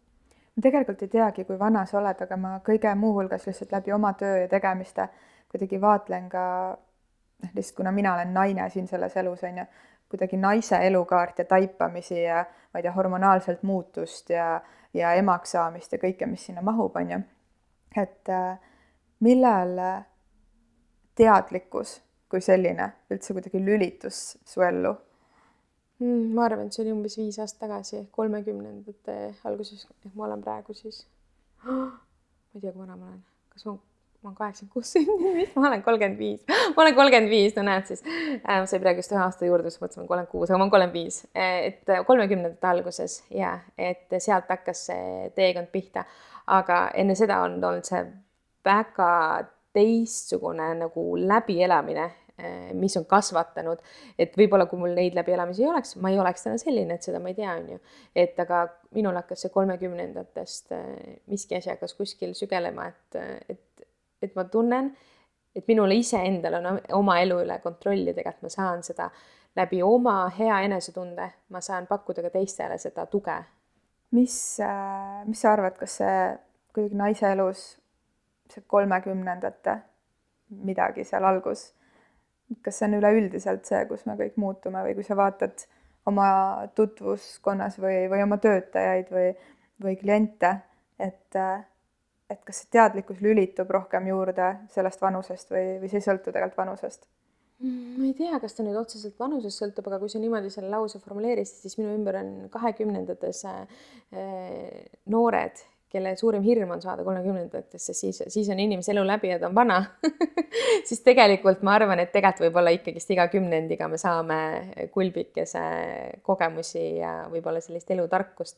ma tegelikult ei teagi, kui vana sa oled, aga ma kõige muuhulgas lihtsalt läbi oma töö ja tegemiste kuidagi vaatlen ka noh, lihtsalt kuna mina olen naine siin selles elus on ju, kuidagi naise elukaart ja taipamisi ja ma ei tea, hormonaalselt muutust ja, ja emaks saamist ja kõike, mis sinna mahub, on ju et äh, millal teadlikkus kui selline üldse kuidagi lülitus su ellu mm,? ma arvan, et see oli umbes viis aastat tagasi, kolmekümnendate alguses, ehk ma olen praegu siis oh,, (gasps) ma ei tea, kui vana ma olen, kas ma, ma olen kaheksakümmend kuus sündinud, ma olen kolmkümmend viis, ma olen kolmkümmend viis, no näed siis. Äh,, ma sain praegu just ühe aasta juurde, siis mõtlesin, olen kolmkümmend kuus, aga ma olen kolmkümmend viis, et kolmekümnendate alguses ja et sealt hakkas see teekond pihta. Aga enne seda on olnud see väga teistsugune nagu läbielamine, eh, mis on kasvatanud, et võib-olla kui mul neid läbielamisi ei oleks, ma ei oleks täna selline, et seda ma ei tea, on ju. et aga minul hakkas see kolmekümnendatest eh, miski hakkas kuskil sügelema, et, et, et ma tunnen, et minul iseendal on oma elu üle kontrolli, tegelikult ma saan seda läbi oma hea enesetunde, ma saan pakkuda ka teistele seda tuge. Mis, äh, mis sa arvad, kas see kuidagi naise elus, see kolmekümnendate midagi seal algus, kas see on üleüldiselt see, kus me kõik muutume või kui sa vaatad oma tutvuskonnas või, või oma töötajaid või, või kliente, et, et kas see teadlikkus lülitub rohkem juurde sellest vanusest või, või see ei sõltu tegelikult vanusest? Mm, ma ei tea, kas ta nüüd otseselt vanusest sõltub, aga kui sa niimoodi selle lause formuleerisid, siis minu ümber on kahekümnendates äh, noored, kelle suurim hirm on saada kolmekümnendatesse, siis, siis on inimese elu läbi ja ta on vana (laughs) siis tegelikult ma arvan, et tegelikult võib-olla ikkagist iga kümnendiga me saame kulbikese kogemusi ja võib-olla sellist elutarkust.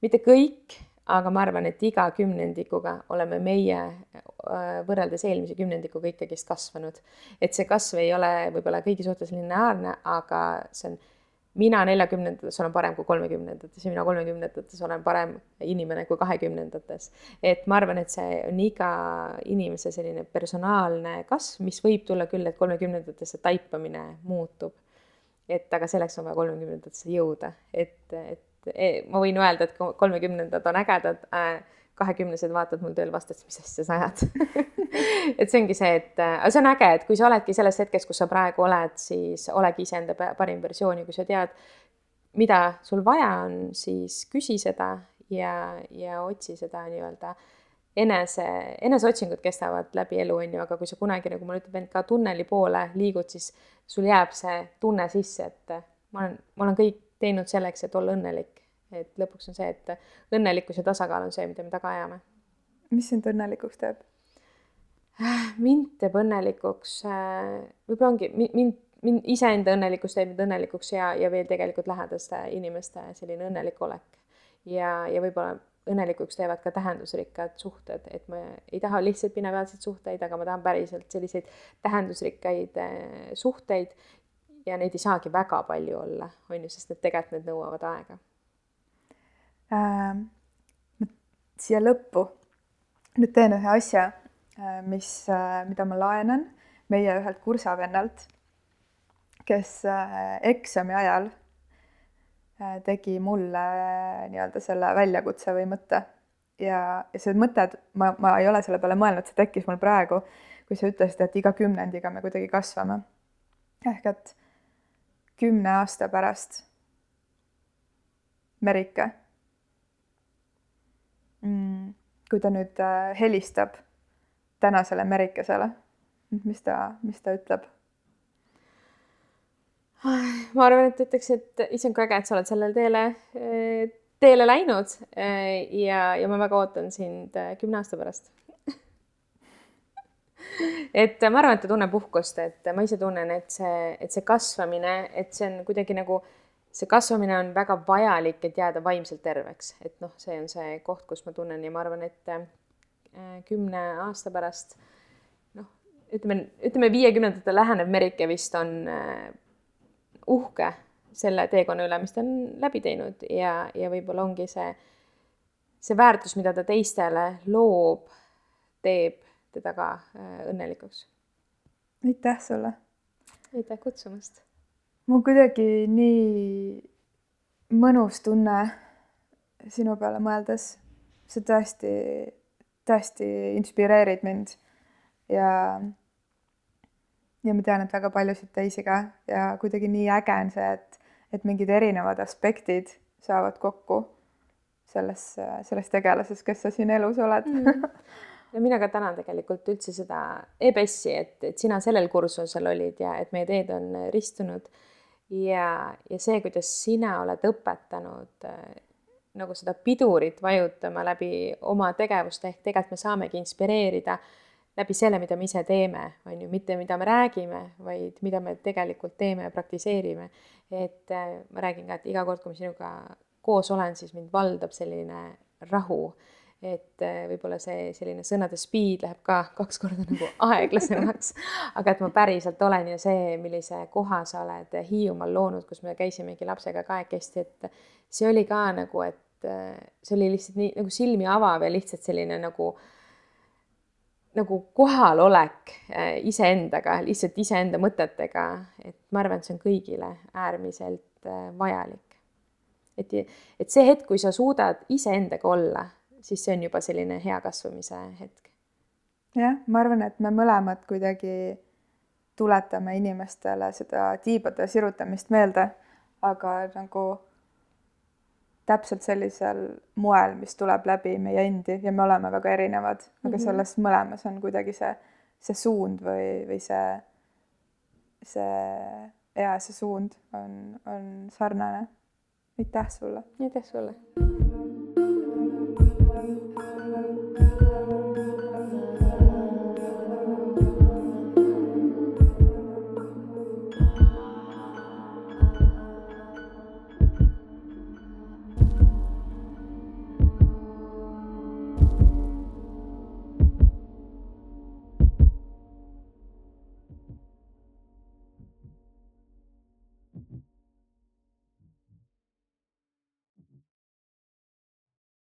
mitte kõik aga ma arvan, et iga kümnendikuga oleme meie äh, võrreldes eelmise kümnendikuga ikkagist kasvanud. et see kasv ei ole võib-olla kõigi suhtes lineaarne, aga see on, mina neljakümnendates olen parem kui kolmekümnendates ja mina kolmekümnendates olen parem inimene kui kahekümnendates. et ma arvan, et see on iga inimese selline personaalne kasv, mis võib tulla küll, et kolmekümnendatesse taipamine muutub. et aga selleks on vaja kolmekümnendatesse jõuda, et, et E, ma võin öelda, et kolmekümnendad on ägedad, äh, kahekümnesed vaatad mul tööl vastu, et mis asja sa ajad? (laughs) Et see ongi see, et äh, see on äge, et kui sa oledki selles hetkes, kus sa praegu oled, siis olegi iseenda parim versioon ja kui sa tead, mida sul vaja on, siis küsi seda ja, ja otsi seda nii-öelda. Enese, eneseotsingud kestavad läbi elu, on ju, aga kui sa kunagi, nagu mulle ütleb vend, ka tunneli poole liigud, siis sul jääb see tunne sisse, et ma olen, ma olen kõik teinud selleks, et olla õnnelik. et lõpuks on see, et õnnelikkus ja tasakaal on see, mida me taga ajame. mis sind õnnelikuks teeb? mind teeb õnnelikuks, äh, võib-olla ongi mind, mind iseenda õnnelikkus teeb mind õnnelikuks ja, ja veel tegelikult lähedaste inimeste selline õnnelik olek. ja, ja võib-olla õnnelikuks teevad ka tähendusrikkad suhted, et ma ei taha lihtsalt pinnapealseid suhteid, aga ma tahan päriselt selliseid tähendusrikkaid äh, suhteid ja neid ei saagi väga palju olla, on ju, sest et tegelikult need nõuavad aega ähm,. siia lõppu nüüd teen ühe asja, äh, mis, äh, mida ma laenan meie ühelt kursavennalt, kes äh, eksami ajal tegi mulle nii-öelda selle väljakutse või mõtte ja, ja see mõte, ma, ma ei ole selle peale mõelnud, see tekkis mul praegu, kui sa ütlesid, et iga kümnendiga me kuidagi kasvame. ehk et kümne aasta pärast Merike mm,. kui ta nüüd äh, helistab tänasele Merikesele, mis ta, mis ta ütleb? ma arvan, et ütleks, et issand, kui äge, et sa oled sellele teele teele läinud ja, ja ma väga ootan sind kümne aasta pärast et ma arvan, et ta tunneb uhkust, et ma ise tunnen, et see, et see kasvamine, et see on kuidagi nagu, see kasvamine on väga vajalik, et jääda vaimselt terveks, et noh, see on see koht, kus ma tunnen ja ma arvan, et äh, kümne aasta pärast noh, ütleme, ütleme viiekümnendatel lähenev Merike vist on äh, uhke selle teekonna üle, mis ta on läbi teinud. Ja, ja võib-olla ongi see, see väärtus, mida ta teistele loob, teeb teda ka äh, õnnelikuks. aitäh sulle. aitäh kutsumast. mul kuidagi nii mõnus tunne sinu peale mõeldes. sa tõesti, tõesti inspireerid mind ja ja ma tean, et väga paljusid teisi ka ja kuidagi nii äge on see, et, et mingid erinevad aspektid saavad kokku selles, selles tegelases, kes sa siin elus oled mm. (laughs) ja mina ka tänan tegelikult üldse seda EBS-i, et, et sina sellel kursusel olid ja et meie teed on ristunud. ja, ja see, kuidas sina oled õpetanud äh, nagu seda pidurit vajutama läbi oma tegevuste, ehk tegelikult me saamegi inspireerida läbi selle, mida me ise teeme, on ju, mitte mida me räägime, vaid mida me tegelikult teeme ja praktiseerime. et äh, ma räägin ka, et iga kord, kui ma sinuga koos olen, siis mind valdab selline rahu et äh, võib-olla see selline sõnade speed läheb ka kaks korda nagu aeglasemaks, aga et ma päriselt olen ja see, millise koha sa oled Hiiumaal loonud, kus me käisimegi lapsega kahekesti, et see oli ka nagu, et äh, see oli lihtsalt nii nagu silmi avav ja lihtsalt selline nagu nagu kohalolek äh, iseendaga, lihtsalt iseenda mõtetega, et ma arvan, et see on kõigile äärmiselt vajalik. et, et see hetk, kui sa suudad iseendaga olla siis see on juba selline hea kasvamise hetk. jah, ma arvan, et me mõlemad kuidagi tuletame inimestele seda tiibade sirutamist meelde, aga nagu täpselt sellisel moel, mis tuleb läbi meie endi ja me oleme väga erinevad, aga mm -hmm. selles mõlemas on kuidagi see, see suund või, või see, see ja see suund on, on sarnane. aitäh sulle. aitäh sulle